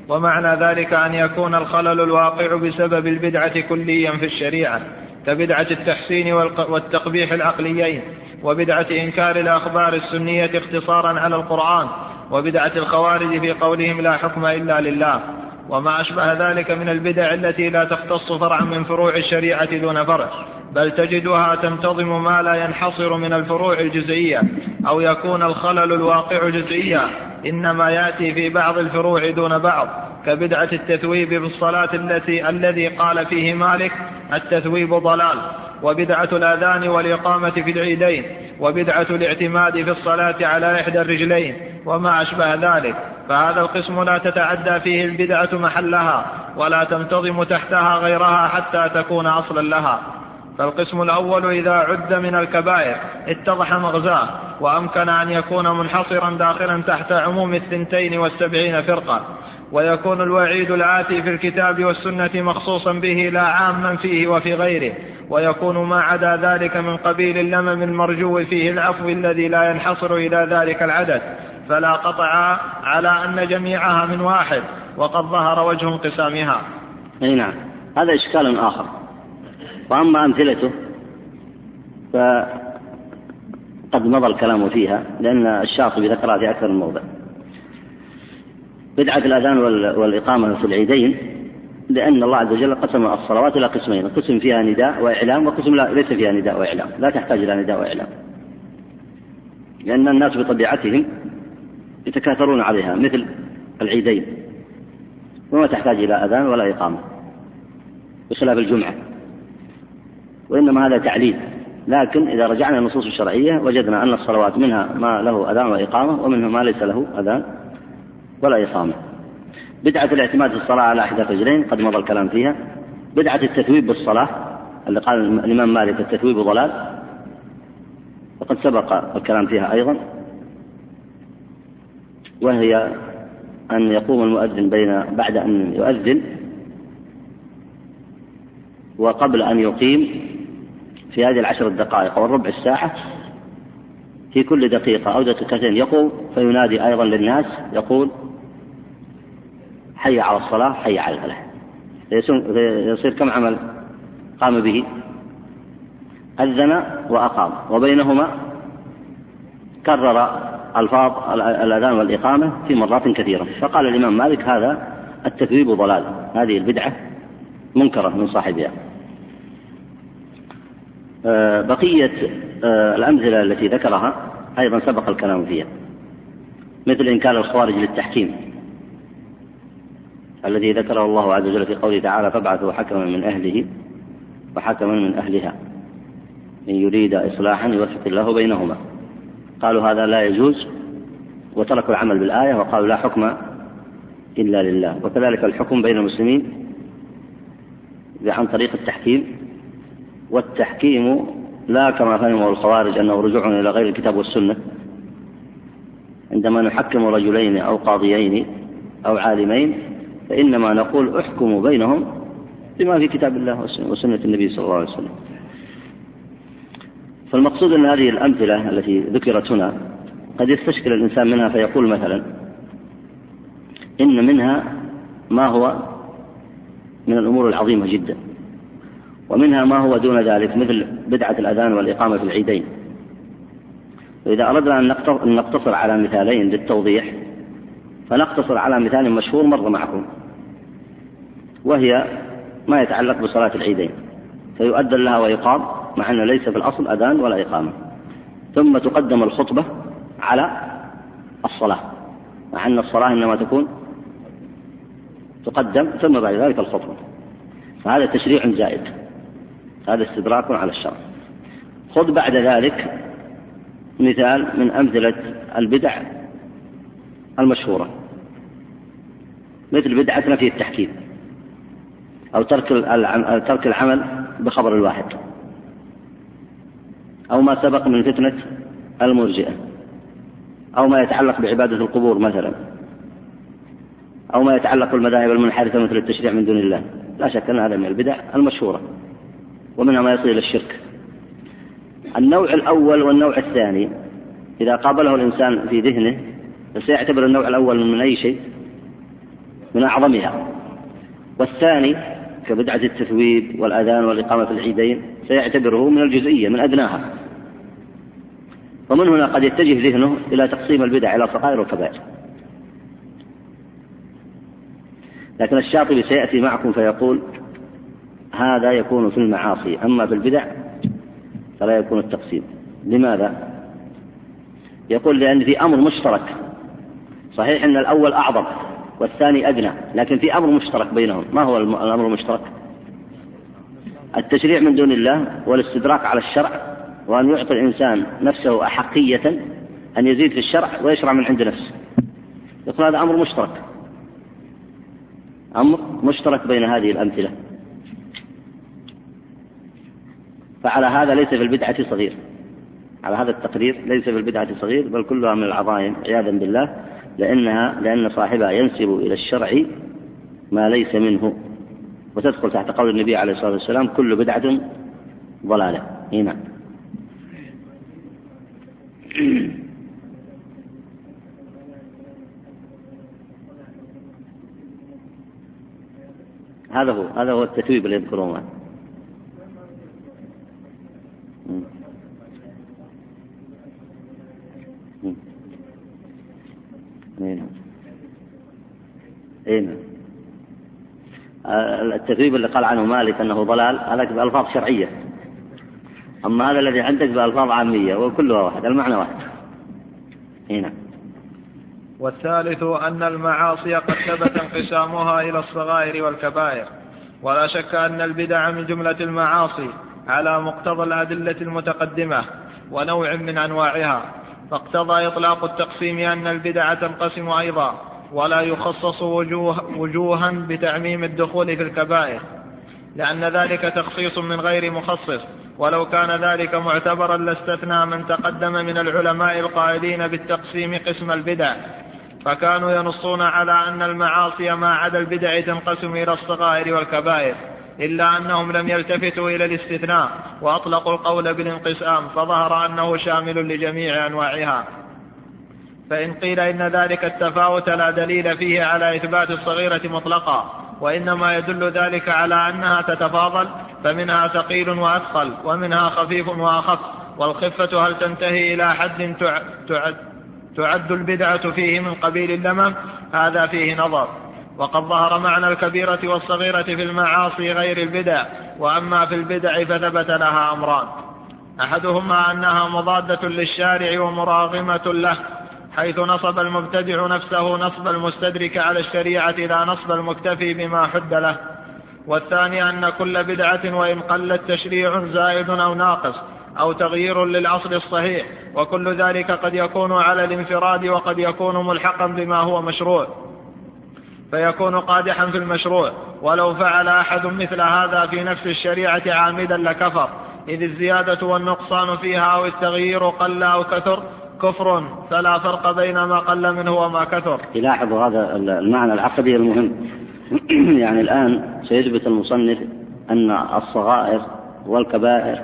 ومعنى ذلك أن يكون الخلل الواقع بسبب البدعة كليا في الشريعة كبدعة التحسين والتقبيح العقليين وبدعة إنكار الأخبار السنية اختصارا على القرآن وبدعة الخوارج في قولهم لا حكم إلا لله. وما أشبه ذلك من البدع التي لا تختص فرعا من فروع الشريعة دون فرع بل تجدها تنتظم ما لا ينحصر من الفروع الجزئية أو يكون الخلل الواقع جزئيا. إنما يأتي في بعض الفروع دون بعض كبدعة التثويب في الصلاة التي الذي قال فيه مالك التثويب ضلال وبدعة الأذان والإقامة في العيدين وبدعة الاعتماد في الصلاة على إحدى الرجلين وما أشبه ذلك. فهذا القسم لا تتعدى فيه البدعة محلها ولا تنتظم تحتها غيرها حتى تكون أصلا لها. فالقسم الأول إذا عد من الكبائر اتضح مغزاه وأمكن أن يكون منحصرا داخلا تحت عموم الثنتين والسبعين فرقة ويكون الوعيد الآتي في الكتاب والسنة مخصوصا به لا عاما فيه وفي غيره ويكون ما عدا ذلك من قبيل اللمم المرجو فيه العفو الذي لا ينحصر إلى ذلك العدد فلا قطع على أن جميعها من واحد وقد ظهر وجه انقسامها. أي نعم هذا إشكال آخر. وأما أمثلته فقد مضى الكلام فيها لأن الشاطبي ذكرها في أكثر من موضع. بدعة الأذان والإقامة في العيدين لأن الله عز وجل قسم الصلوات إلى قسمين قسم فيها نداء وإعلام وقسم لا ليس فيها نداء وإعلام لا تحتاج إلى نداء وإعلام. لأن الناس بطبيعتهم يتكاثرون عليها مثل العيدين. وما تحتاج إلى أذان ولا إقامة بخلاف الجمعة. وإنما هذا تعليل. لكن إذا رجعنا النصوص الشرعية وجدنا أن الصلوات منها ما له أذان وإقامة ومنها ما ليس له أذان ولا إقامة. بدعة الاعتماد في الصلاة على إحدى الرجلين قد مضى الكلام فيها. بدعة التثويب بالصلاة اللي قال الإمام مالك التثويب ضلال. وقد سبق الكلام فيها أيضا. وهي أن يقوم المؤذن بين بعد أن يؤذن وقبل أن يقيم في هذه العشر الدقائق أو الربع الساعة في كل دقيقة أو دقيقتين يقوم فينادي أيضا للناس يقول حي على الصلاة حي على الفلاح. يصير كم عمل قام به؟ أذن وأقام. وبينهما كرر ألفاظ الأذان والإقامة في مرات كثيرة. فقال الإمام مالك هذا التثويب ضلال. هذه البدعة منكرة من صاحبها. بقية آه، الأمثلة التي ذكرها أيضا سبق الكلام فيها. مثل إنكار الخوارج للتحكيم الذي ذكره الله عز وجل في قوله تعالى فابعثوا حكما من أهله وحكما من أهلها إن يريد إصلاحا يوفق الله بينهما. قالوا هذا لا يجوز وتركوا العمل بالآية وقالوا لا حكم إلا لله. وكذلك الحكم بين المسلمين عن طريق التحكيم والتحكيم لا كما فهمه الخوارج أنه رجوع إلى غير الكتاب والسنة. عندما نحكم رجلين أو قاضيين أو عالمين فإنما نقول احكموا بينهم بما في كتاب الله وسنة النبي صلى الله عليه وسلم. فالمقصود أن هذه الأمثلة التي ذكرت هنا قد يستشكل الإنسان منها فيقول مثلا إن منها ما هو من الأمور العظيمة جدا. ومنها ما هو دون ذلك مثل بدعة الأذان والإقامة في العيدين. وإذا أردنا أن نقتصر على مثالين للتوضيح فنقتصر على مثال مشهور مر معكم وهي ما يتعلق بصلاة العيدين. فيؤذن لها ويقام مع أنه ليس في الأصل أذان ولا إقامة. ثم تقدم الخطبة على الصلاة مع أن الصلاة إنما تكون تقدم ثم بعد ذلك الخطبة. فهذا تشريع زائد. هذا استدراك على الشرع. خذ بعد ذلك مثال من أمثلة البدع المشهورة. مثل بدعة نفي التحكيم أو ترك ترك العمل بخبر الواحد أو ما سبق من فتنة المرجئة أو ما يتعلق بعبادة القبور مثلا أو ما يتعلق بالمذاهب المنحرفة مثل التشريع من دون الله. لا شك أن هذا من البدع المشهورة. ومنها ما يصل إلى الشرك. النوع الأول والنوع الثاني إذا قابله الإنسان في ذهنه فسيعتبر النوع الأول من أي شيء؟ من أعظمها. والثاني كبدعة التثويب والأذان والإقامة في العيدين سيعتبره من الجزئية من أدناها. ومن هنا قد يتجه ذهنه إلى تقسيم البدع إلى صغائر وكبائر. لكن الشاطبي سيأتي معكم فيقول هذا يكون في المعاصي. أما في البدع فلا يكون التقسيم لماذا؟ يقول لأن في أمر مشترك. صحيح أن الأول أعظم والثاني أدنى لكن في أمر مشترك بينهم. ما هو الأمر المشترك؟ التشريع من دون الله والاستدراك على الشرع وأن يعطي الإنسان نفسه أحقية أن يزيد في الشرع ويشرع من عند نفسه. يقول هذا أمر مشترك. أمر مشترك بين هذه الأمثلة. فعلى هذا ليس في البدعة صغير. على هذا التقرير ليس في البدعة صغير بل كلها من العظائم عياذا بالله. لأنها لأن صاحبها ينسب إلى الشرع ما ليس منه. وتدخل تحت قول النبي عليه الصلاة والسلام كل بدعة ضلالة. هنا نعم. هذا هو هذا هو التتويب اللي يذكرونه. اي نعم التثويب اللي قال عنه مالك أنه ضلال هذا بألفاظ شرعية. أما هذا الذي عندك بألفاظ عامية وكلها واحد المعنى واحد. اي نعم. والثالث أن المعاصي قد ثبت انقسامها إلى الصغائر والكبائر. ولا شك أن البدع من جملة المعاصي. على مقتضى الأدلة المتقدمة ونوع من أنواعها. فاقتضى إطلاق التقسيم أن البدع تنقسم أيضا ولا يخصص وجوه وجوها بتعميم الدخول في الكبائر لأن ذلك تخصيص من غير مخصص. ولو كان ذلك معتبرا لاستثنى من تقدم من العلماء القائلين بالتقسيم قسم البدع. فكانوا ينصون على أن المعاصي ما عدا البدع تنقسم إلى الصغائر والكبائر. إلا أنهم لم يلتفتوا إلى الاستثناء وأطلقوا القول بالانقسام فظهر أنه شامل لجميع أنواعها. فإن قيل إن ذلك التفاوت لا دليل فيه على إثبات الصغيرة مطلقا وإنما يدل ذلك على أنها تتفاضل فمنها ثقيل وأثقل ومنها خفيف وأخف. والخفة هل تنتهي إلى حد تعد, تعد البدعة فيه من قبيل اللمم؟ هذا فيه نظر. وقد ظهر معنى الكبيرة والصغيرة في المعاصي غير البدع وأما في البدع فثبت لها أمران. أحدهما أنها مضادة للشارع ومراغمة له حيث نصب المبتدع نفسه نصب المستدرك على الشريعة لا نصب المكتفي بما حد له. والثاني أن كل بدعة وإن قلت تشريع زائد أو ناقص أو تغيير للأصل الصحيح وكل ذلك قد يكون على الانفراد وقد يكون ملحقا بما هو مشروع. فيكون قادحا في المشروع. ولو فعل أحد مثل هذا في نفس الشريعة عامدا لكفر. إذ الزيادة والنقصان فيها أو التغيير قل أو كثر كفر فلا فرق بين ما قل منه وما كثر. يلاحظوا هذا المعنى العقدي المهم. يعني الآن سيثبت المصنف أن الصغائر والكبائر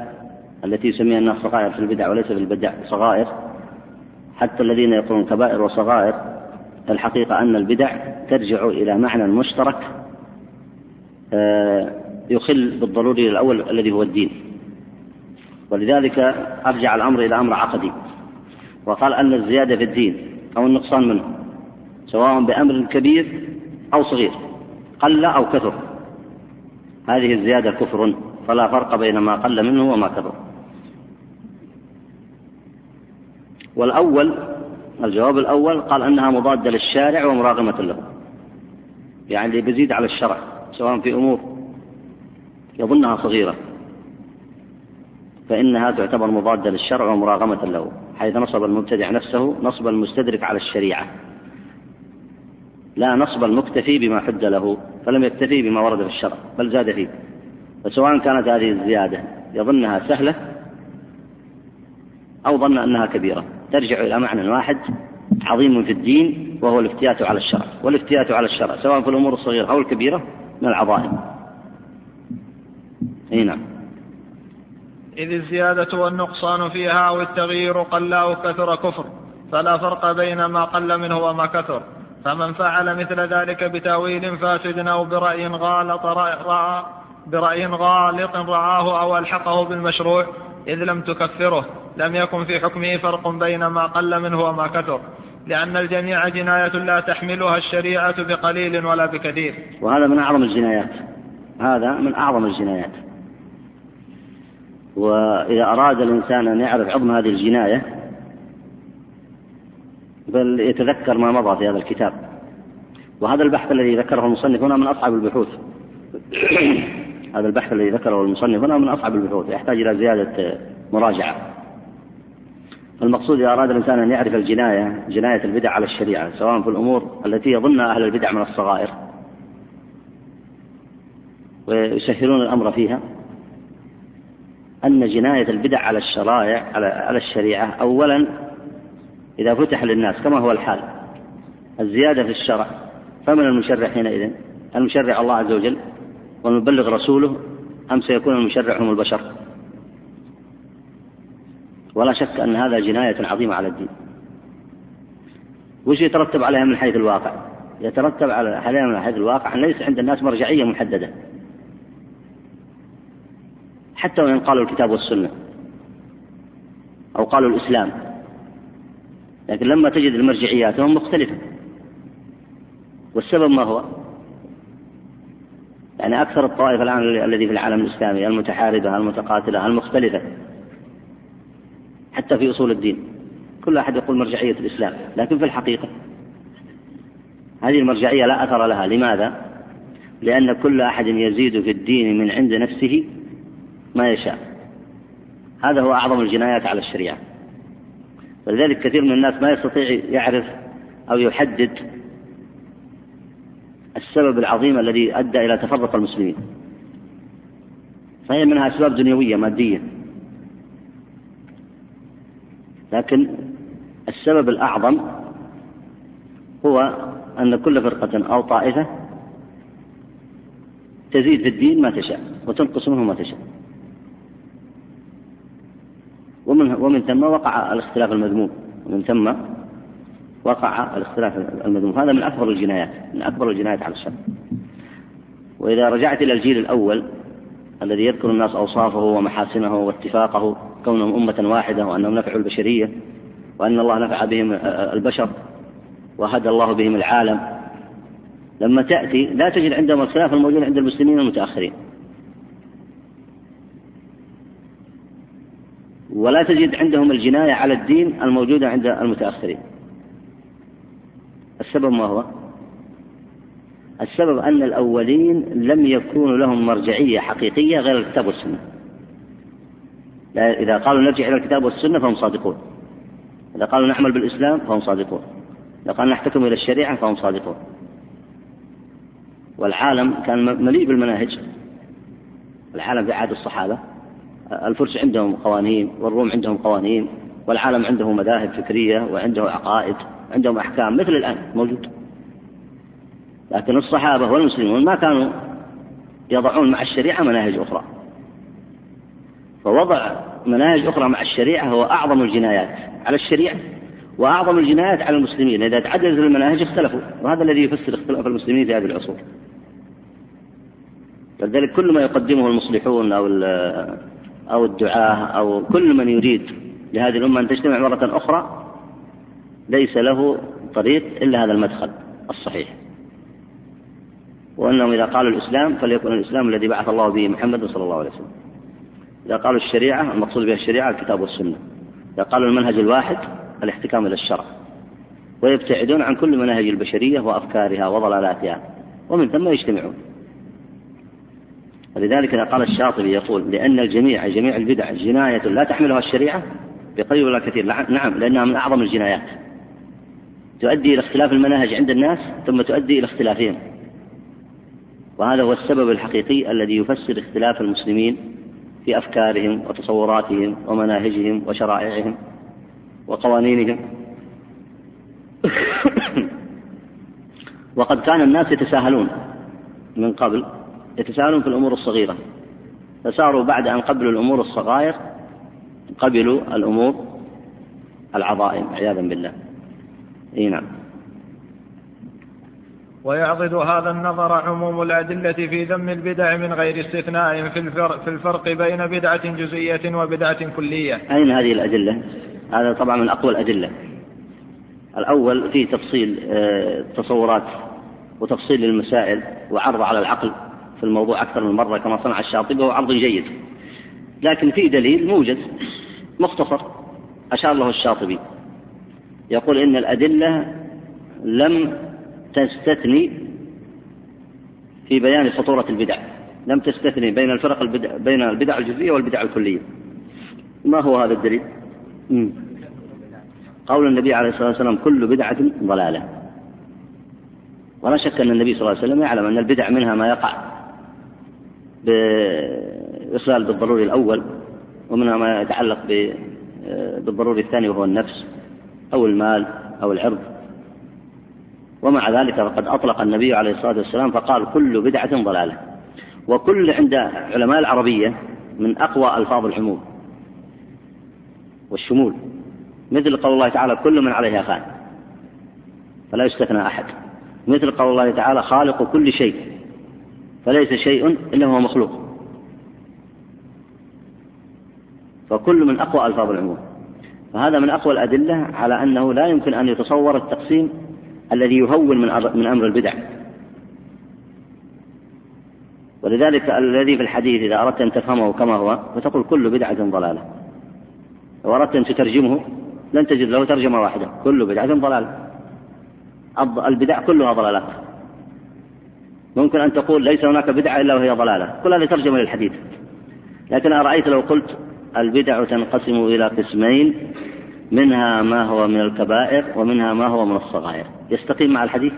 التي يسميها الناس صغائر في البدع وليس في البدع صغائر حتى الذين يقولون كبائر وصغائر الحقيقة أن البدع ترجع إلى معنى مشترك آه، يخل بالضروري الأول الذي هو الدين. ولذلك أرجع الأمر إلى أمر عقدي. وقال أن الزيادة في الدين أو النقصان منه سواء بأمر كبير أو صغير قل أو كثر. هذه الزيادة كفر فلا فرق بين ما قل منه وما كثر. والأول الجواب الأول قال أنها مضادة للشارع ومراغمة له. يعني اللي بيزيد على الشرع سواء في أمور يظنها صغيرة. فإنها تعتبر مضادة للشرع ومراغمة له حيث نصب المبتدع نفسه نصب المستدرك على الشريعة. لا نصب المكتفي بما حد له فلم يكتفي بما ورد في الشرع بل زاد فيه. فسواء كانت هذه الزيادة يظنها سهلة أو ظن أنها كبيرة. ترجع إلى معنى واحد عظيم في الدين وهو الافتيات على الشرع. والافتيات على الشرع سواء في الأمور الصغيرة أو الكبيرة من العظائم. أي نعم. إذ الزيادة والنقصان فيها أو التغيير قل أو كثر كفر فلا فرق بين ما قل منه وما كثر. فمن فعل مثل ذلك بتأويل فاسد أو برأي غالط رأى برأي غالط رآه أو ألحقه بالمشروع إذ لم تكفره. لم يكن في حكمه فرق بين ما قل منه وما كثر لأن الجميع جناية لا تحملها الشريعة بقليل ولا بكثير. وهذا من أعظم الجنايات. هذا من أعظم الجنايات. وإذا أراد الإنسان أن يعرف عظم هذه الجناية بل يتذكر ما مضى في هذا الكتاب. وهذا البحث الذي ذكره المصنف هنا من أصعب البحوث. هذا البحث الذي ذكره المصنف هنا من أصعب البحوث يحتاج إلى زيادة مراجعة. المقصود إذا أراد الإنسان أن يعرف الجناية جناية البدع على الشريعة سواء في الأمور التي يظنها أهل البدع من الصغائر ويسهلون الأمر فيها أن جناية البدع على الشرائع على الشريعة أولا إذا فتح للناس كما هو الحال الزيادة في الشرع فمن المشرع حينئذ؟ المشرع الله عز وجل والمبلغ رسوله أم سيكون المشرع هم البشر؟ ولا شك أن هذا جناية عظيمة على الدين. وش يترتب عليها من حيث الواقع؟ يترتب عليها من حيث الواقع أن ليس عند الناس مرجعية محددة. حتى وإن قالوا الكتاب والسنة أو قالوا الإسلام. لكن لما تجد المرجعياتهم مختلفة. والسبب ما هو؟ يعني أكثر الطوائف الآن الذي في العالم الإسلامي المتحاربة المتقاتلة المختلفة. حتى في أصول الدين. كل أحد يقول مرجعية الإسلام لكن في الحقيقة هذه المرجعية لا أثر لها. لماذا؟ لأن كل أحد يزيد في الدين من عند نفسه ما يشاء. هذا هو أعظم الجنايات على الشريعة. ولذلك كثير من الناس ما يستطيع يعرف أو يحدد السبب العظيم الذي أدى إلى تفرق المسلمين. فهي منها أسباب دنيوية مادية. لكن السبب الأعظم هو أن كل فرقة أو طائفة تزيد في الدين ما تشاء وتنقص منه ما تشاء. ومن ومن ثم وقع الاختلاف المذموم. ومن ثم وقع الاختلاف المذموم. هذا من أكبر الجنايات من أكبر الجنايات على الشر وإذا رجعت إلى الجيل الأول الذي يذكر الناس أوصافه ومحاسنه واتفاقه كونهم أمة واحدة وأنهم نفعوا البشرية وأن الله نفع بهم البشر وهدى الله بهم العالم. لما تأتي لا تجد عندهم الخلاف الموجود عند المسلمين المتأخرين ولا تجد عندهم الجناية على الدين الموجودة عند المتأخرين. السبب ما هو؟ السبب أن الأولين لم يكونوا لهم مرجعية حقيقية غير الكتاب والسنة. إذا قالوا نرجع إلى الكتاب والسنة فهم صادقون. إذا قالوا نعمل بالإسلام فهم صادقون. إذا قالوا نحتكم إلى الشريعة فهم صادقون. والعالم كان مليء بالمناهج. العالم في عهد الصحابة. الفرس عندهم قوانين والروم عندهم قوانين والعالم عنده مذاهب فكرية وعنده عقائد عندهم أحكام مثل الآن موجود. لكن الصحابة والمسلمون ما كانوا يضعون مع الشريعة مناهج أخرى. فوضع مناهج أخرى مع الشريعة هو أعظم الجنايات على الشريعة وأعظم الجنايات على المسلمين. إذا تعددت المناهج اختلفوا وهذا الذي يفسر اختلاف المسلمين في هذه العصور. فلذلك كل ما يقدمه المصلحون أو أو الدعاة أو كل من يريد لهذه الأمة أن تجتمع مرة أخرى ليس له طريق إلا هذا المدخل الصحيح. وأنهم إذا قالوا الإسلام فليكن الإسلام الذي بعث الله به محمد صلى الله عليه وسلم. إذا قالوا الشريعة المقصود بها الشريعة الكتاب والسنة. إذا قالوا المنهج الواحد الاحتكام إلى الشرع. ويبتعدون عن كل مناهج البشرية وأفكارها وضلالاتها ومن ثم يجتمعون. ولذلك إذا قال الشاطبي يقول لأن الجميع جميع البدع جناية لا تحملها الشريعة بقليل ولا كثير. نعم لأنها من أعظم الجنايات. تؤدي إلى اختلاف المناهج عند الناس ثم تؤدي إلى اختلافهم. وهذا هو السبب الحقيقي الذي يفسر اختلاف المسلمين في أفكارهم وتصوراتهم ومناهجهم وشرائعهم وقوانينهم. وقد كان الناس يتساهلون من قبل يتساهلون في الأمور الصغيرة. فصاروا بعد أن قبلوا الأمور الصغائر قبلوا الأمور العظائم عياذا بالله. إي نعم. ويعضد هذا النظر عموم الأدلة في ذم البدع من غير استثناء في الفرق, في الفرق بين بدعة جزئية وبدعة كلية. أين هذه الأدلة؟ هذا طبعا من أقوى الأدلة. الأول فيه تفصيل آه، تصورات وتفصيل للمسائل وعرض على العقل في الموضوع أكثر من مرة كما صنع الشاطبي وهو عرض جيد. لكن في دليل موجز مختصر أشار له الشاطبي. يقول إن الأدلة لم تستثني في بيان خطورة البدع. لم تستثني بين الفرق البدع بين البدع الجزئية والبدع الكلية. ما هو هذا الدليل؟ قول النبي عليه الصلاة والسلام كل بدعة ضلالة. ولا شك أن النبي صلى الله عليه وسلم يعلم أن البدع منها ما يقع بإصلال بالضروري الأول ومنها ما يتعلق بالضروري الثاني وهو النفس أو المال أو العرض. ومع ذلك فقد أطلق النبي عليه الصلاة والسلام فقال كل بدعة ضلالة. وكل عند علماء العربية من أقوى ألفاظ العموم والشمول مثل قول الله تعالى كل من عليها فان فلا يستثنى أحد. مثل قول الله تعالى خالق كل شيء فليس شيء إلا هو مخلوق. فكل من أقوى ألفاظ العموم فهذا من أقوى الأدلة على أنه لا يمكن أن يتصور التقسيم الذي يهون من من أمر البدع. ولذلك الذي في الحديث إذا أردت أن تفهمه كما هو فتقول كل بدعة ضلالة. لو أردت أن تترجمه لن تجد له ترجمة واحدة. كل بدعة ضلالة. البدع كلها ضلالات ممكن أن تقول ليس هناك بدعة إلا وهي ضلالة. كل هذه ترجمة للحديث. لكن أرأيت لو قلت البدع تنقسم إلى قسمين منها ما هو من الكبائر ومنها ما هو من الصغائر. يستقيم مع الحديث؟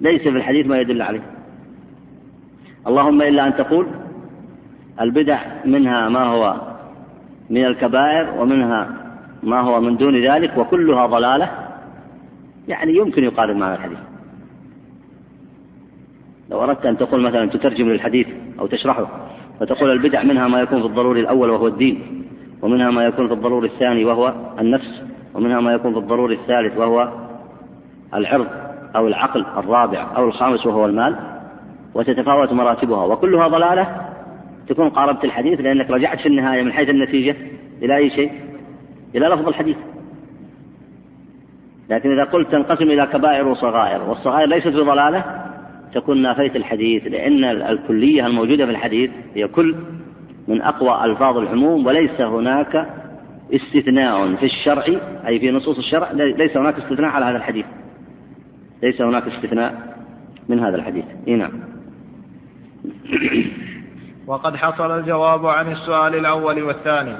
ليس في الحديث ما يدل عليه. اللهم إلا أن تقول البدع منها ما هو من الكبائر ومنها ما هو من دون ذلك وكلها ضلالة. يعني يمكن يقارن مع الحديث. لو أردت أن تقول مثلا تترجم للحديث أو تشرحه فتقول البدع منها ما يكون في الضروري الأول وهو الدين ومنها ما يكون في الضروري الثاني وهو النفس ومنها ما يكون في الضروري الثالث وهو العرض أو العقل الرابع أو الخامس وهو المال وتتفاوت مراتبها وكلها ضلالة تكون قاربت الحديث لأنك رجعت في النهاية من حيث النتيجة إلى أي شيء؟ إلى لفظ الحديث. لكن إذا قلت تنقسم إلى كبائر وصغائر والصغائر ليست بضلالة تكون نافيت الحديث لأن الكلية الموجودة في الحديث هي كل من أقوى ألفاظ العموم وليس هناك استثناء في الشرع أي في نصوص الشرع ليس هناك استثناء على هذا الحديث. ليس هناك استثناء من هذا الحديث. إيه نعم. وقد حصل الجواب عن السؤال الأول والثاني.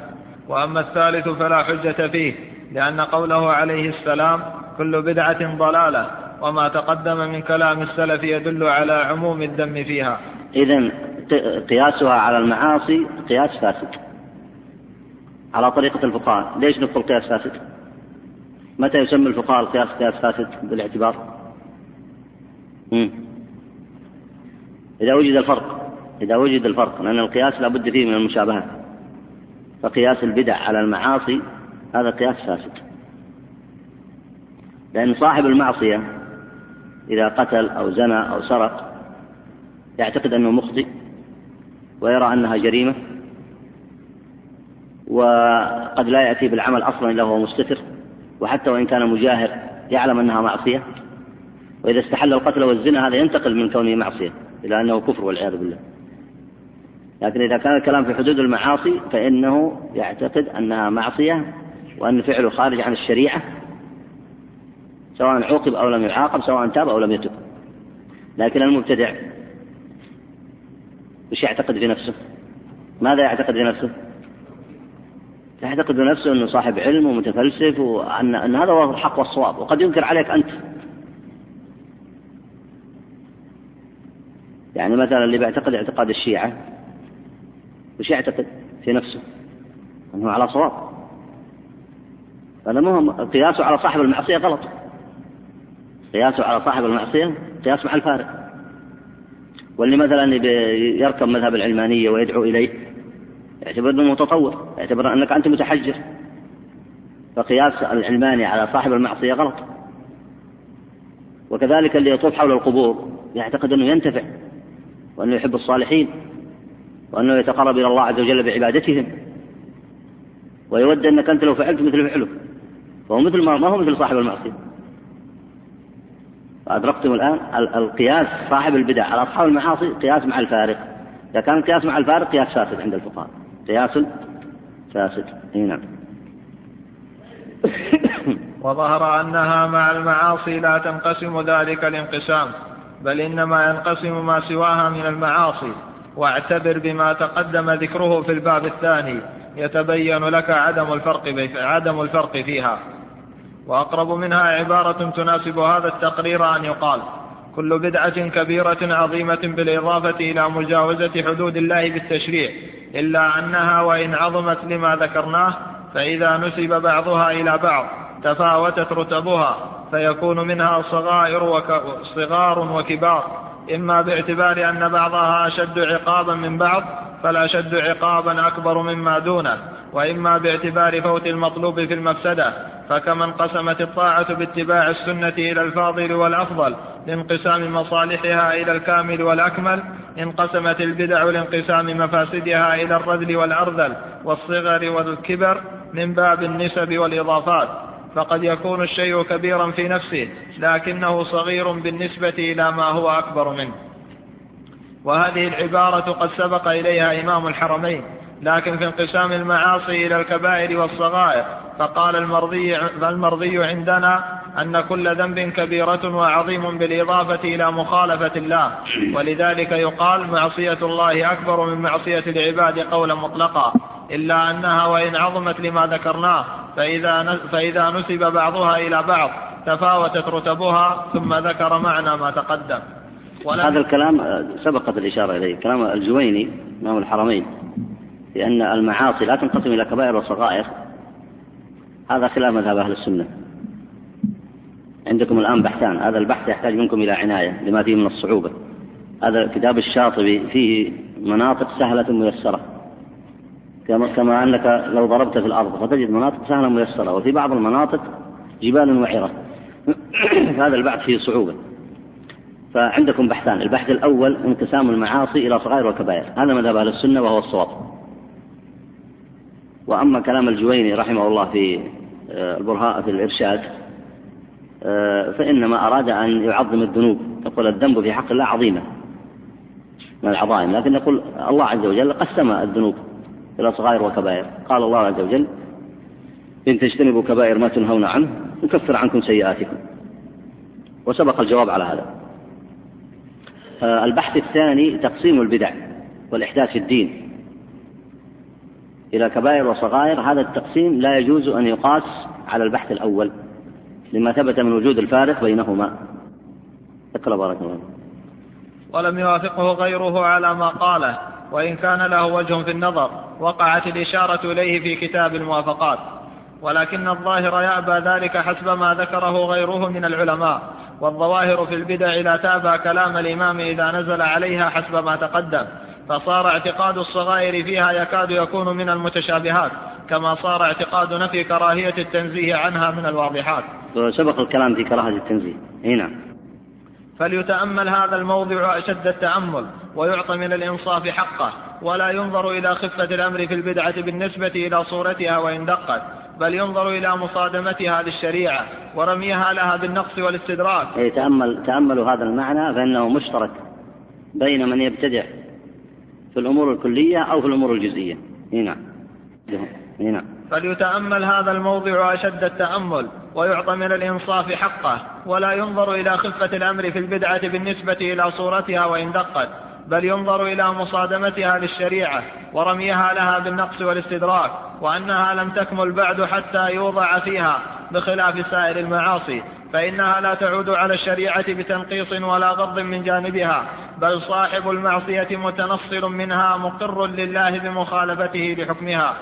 وأما الثالث فلا حجة فيه لأن قوله عليه السلام كل بدعة ضلالة وما تقدم من كلام السلف يدل على عموم الذم فيها. إذا قياسها على المعاصي قياس فاسد. على طريقة الفقهاء. ليش نقول قياس فاسد؟ متى يسمى الفقهاء القياس قياس فاسد بالاعتبار؟ مم. إذا وجد الفرق إذا وجد الفرق لأن القياس لا بد فيه من المشابهة. فقياس البدع على المعاصي هذا قياس فاسد. لأن صاحب المعصية إذا قتل أو زنى أو سرق يعتقد أنه مخطئ ويرى أنها جريمة وقد لا يأتي بالعمل أصلا إلا وهو مستتر وحتى وإن كان مجاهر يعلم أنها معصية. وإذا استحل القتل والزنا هذا ينتقل من كونه معصية إلى أنه كفر والعياذ بالله. لكن إذا كان الكلام في حدود المعاصي فإنه يعتقد أنها معصية وأن فعله خارج عن الشريعة سواء عوقب أو لم يعاقب سواء تاب أو لم يتب. لكن المبتدع وش يعتقد في نفسه؟ ماذا يعتقد في نفسه؟ يعتقد في نفسه أنه صاحب علم ومتفلسف وأن أن هذا هو الحق والصواب وقد ينكر عليك أنت. يعني مثلا اللي بيعتقد اعتقاد الشيعة وش يعتقد في نفسه أنه على صواب. هذا مهم قياسه على صاحب المعصية غلط. قياسه على صاحب المعصية قياس مع الفارق واللي مثلا يركب مذهب العلمانية ويدعو إليه يعتبر أنه متطور يعتبر أنك أنت متحجر. فقياس العلماني على صاحب المعصية غلط. وكذلك اللي يطوف حول القبور يعتقد أنه ينتفع. وأنه يحب الصالحين وأنه يتقرب إلى الله عز وجل بعبادتهم ويود أنك أنت لو فعلت مثل فعله فهو مثل ما, ما هو مثل صاحب المعصية. فأدركتم الآن القياس صاحب البدع. على أصحاب المعاصي قياس مع الفارق. إذا كان القياس مع الفارق قياس فاسد عند الفقهاء. قياس فاسد. إي نعم. وظهر أنها مع المعاصي لا تنقسم ذلك الانقسام. بل إنما ينقسم ما سواها من المعاصي واعتبر بما تقدم ذكره في الباب الثاني يتبين لك عدم الفرق عدم الفرق فيها. وأقرب منها عبارة تناسب هذا التقرير أن يقال كل بدعة كبيرة عظيمة بالإضافة إلى مجاوزة حدود الله بالتشريع إلا أنها وإن عظمت لما ذكرناه فإذا نسب بعضها إلى بعض. تفاوتت رتبها فيكون منها صغائر وك... صغار وكبار. إما باعتبار أن بعضها أشد عقابا من بعض فالأشد عقابا أكبر مما دونه. وإما باعتبار فوت المطلوب في المفسدة فكما انقسمت الطاعة باتباع السنة إلى الفاضل والأفضل لانقسام مصالحها إلى الكامل والأكمل. انقسمت البدع لانقسام مفاسدها إلى الرذل والأرذل والصغر والكبر من باب النسب والإضافات. فقد يكون الشيء كبيرا في نفسه لكنه صغير بالنسبة إلى ما هو أكبر منه. وهذه العبارة قد سبق إليها إمام الحرمين. لكن في انقسام المعاصي إلى الكبائر والصغائر فقال المرضي, المرضي عندنا أن كل ذنب كبيرة وعظيم بالإضافة إلى مخالفة الله. ولذلك يقال معصية الله أكبر من معصية العباد قولا مطلقا إلا أنها وإن عظمت لما ذكرناه فإذا, فإذا نسب بعضها إلى بعض تفاوتت رتبها ثم ذكر معنى ما تقدم. هذا الكلام سبقت الإشارة إليه كلام الجويني إمام الحرمين. لأن المعاصي لا تنقسم إلى كبائر وصغائر. هذا خلاف مذهب أهل السنة. عندكم الآن بحثان. هذا البحث يحتاج منكم إلى عناية لما فيه من الصعوبة. هذا كتاب الشاطبي فيه مناطق سهلة ميسرة. كما, أنك لو ضربت في الأرض فتجد مناطق سهلة ميسرة وفي بعض المناطق جبال وعرة هذا البحث فيه صعوبة. فعندكم بحثان. البحث الأول انقسام المعاصي إلى صغائر وكبائر. هذا مذهب أهل السنة وهو الصواب. وأما كلام الجويني رحمه الله في آه، البرهاء في الإرشاد آه، فإنما أراد أن يعظم الذنوب يقول الذنب في حق الله عظيمة من العظائم لكن يقول الله عز وجل قسم الذنوب إلى صغائر وكبائر. قال الله عز وجل إن تجتنبوا كبائر ما تنهون عنه نكفر عنكم سيئاتكم. وسبق الجواب على هذا. آه، البحث الثاني تقسيم البدع والإحداث في الدين. إلى كبائر وصغائر هذا التقسيم لا يجوز أن يقاس على البحث الأول لما ثبت من وجود الفارق بينهما. اقرأ بارك الله ولم يوافقه غيره على ما قاله وإن كان له وجه في النظر وقعت الإشارة إليه في كتاب الموافقات. ولكن الظاهر يأبى ذلك حسب ما ذكره غيره من العلماء والظواهر في البدع لا تأبى كلام الإمام إذا نزل عليها حسب ما تقدم. فصار اعتقاد الصغائر فيها يكاد يكون من المتشابهات كما صار اعتقاد نفي كراهية التنزيه عنها من الواضحات. سبق الكلام في كراهية التنزيه. هنا فليتأمل هذا الموضع أشد التأمل ويعطى من الإنصاف حقه ولا ينظر إلى خفة الأمر في البدعة بالنسبة إلى صورتها وإن دقت بل ينظر إلى مصادمتها للشريعة ورميها لها بالنقص والاستدراك. أي تأمل تأملوا هذا المعنى فإنه مشترك بين من يبتدع في الأمور الكلية أو في الأمور الجزئية. نعم. نعم. فليتأمل هذا الموضع أشد التأمل ويعطى من الإنصاف حقه ولا ينظر إلى خفة الأمر في البدعة بالنسبة إلى صورتها وإن دقت. بل ينظر إلى مصادمتها للشريعة ورميها لها بالنقص والاستدراك وأنها لم تكمل بعد حتى يوضع فيها بخلاف سائر المعاصي فإنها لا تعود على الشريعة بتنقيص ولا غض من جانبها بل صاحب المعصية متنصل منها مقر لله بمخالفته لحكمها.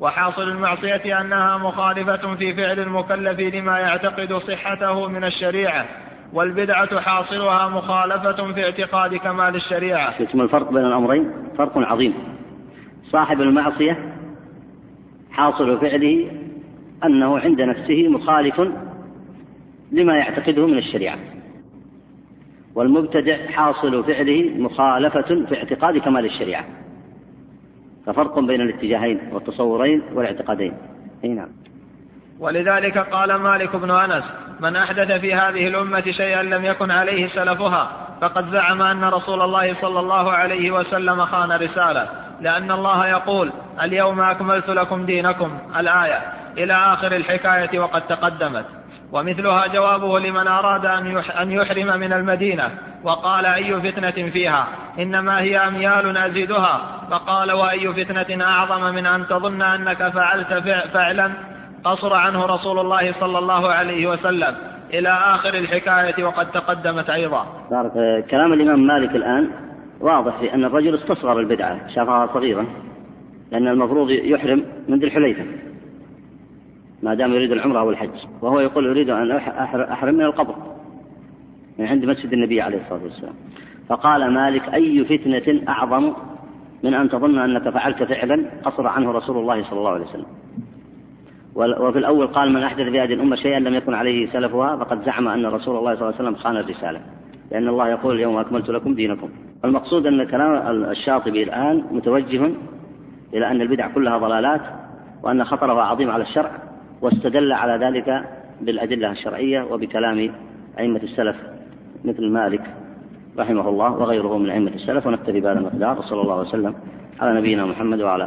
وحاصل المعصية أنها مخالفة في فعل المكلف لما يعتقد صحته من الشريعة والبدعة حاصلها مخالفة في اعتقاد كمال الشريعة. اسم الفرق بين الأمرين فرق عظيم. صاحب المعصية حاصل فعله أنه عند نفسه مخالف لما يعتقده من الشريعة. والمبتدع حاصل فعله مخالفة في اعتقاد كمال الشريعة. ففرق بين الاتجاهين والتصورين والاعتقادين. أي نعم. ولذلك قال مالك بن أنس من أحدث في هذه الأمة شيئا لم يكن عليه سلفها فقد زعم أن رسول الله صلى الله عليه وسلم خان رسالة لأن الله يقول اليوم أكملت لكم دينكم الآية إلى آخر الحكاية وقد تقدمت ومثلها جوابه لمن أراد أن يحرم من المدينة وقال أي فتنة فيها؟ إنما هي أميال أزيدها فقال وأي فتنة أعظم من أن تظن أنك فعلت فعلا؟ قصر عنه رسول الله صلى الله عليه وسلم إلى آخر الحكاية وقد تقدمت أيضا. بارك كلام الإمام مالك الآن واضح في أن الرجل استصغر البدعة شافها صغيرة لأن المفروض يحرم من ذي الحليفة ما دام يريد العمرة أو الحج وهو يقول أريد أن أحرم من القبر من عند مسجد النبي عليه الصلاة والسلام. فقال مالك أي فتنة أعظم من أن تظن أنك فعلت فعلا؟ قصر عنه رسول الله صلى الله عليه وسلم. وفي الأول قال من أحدث في هذه الأمة شيئا لم يكن عليه سلفها فقد زعم أن رسول الله صلى الله عليه وسلم خان الرسالة لأن الله يقول اليوم أكملت لكم دينكم المقصود أن كلام الشاطبي الآن متوجه إلى أن البدع كلها ضلالات وأن خطرها عظيم على الشرع واستدل على ذلك بالأدلة الشرعية وبكلام أئمة السلف مثل مالك رحمه الله وغيره من أئمة السلف ونكتفي بهذا المقدار وصلى الله وسلم على نبينا محمد وعلى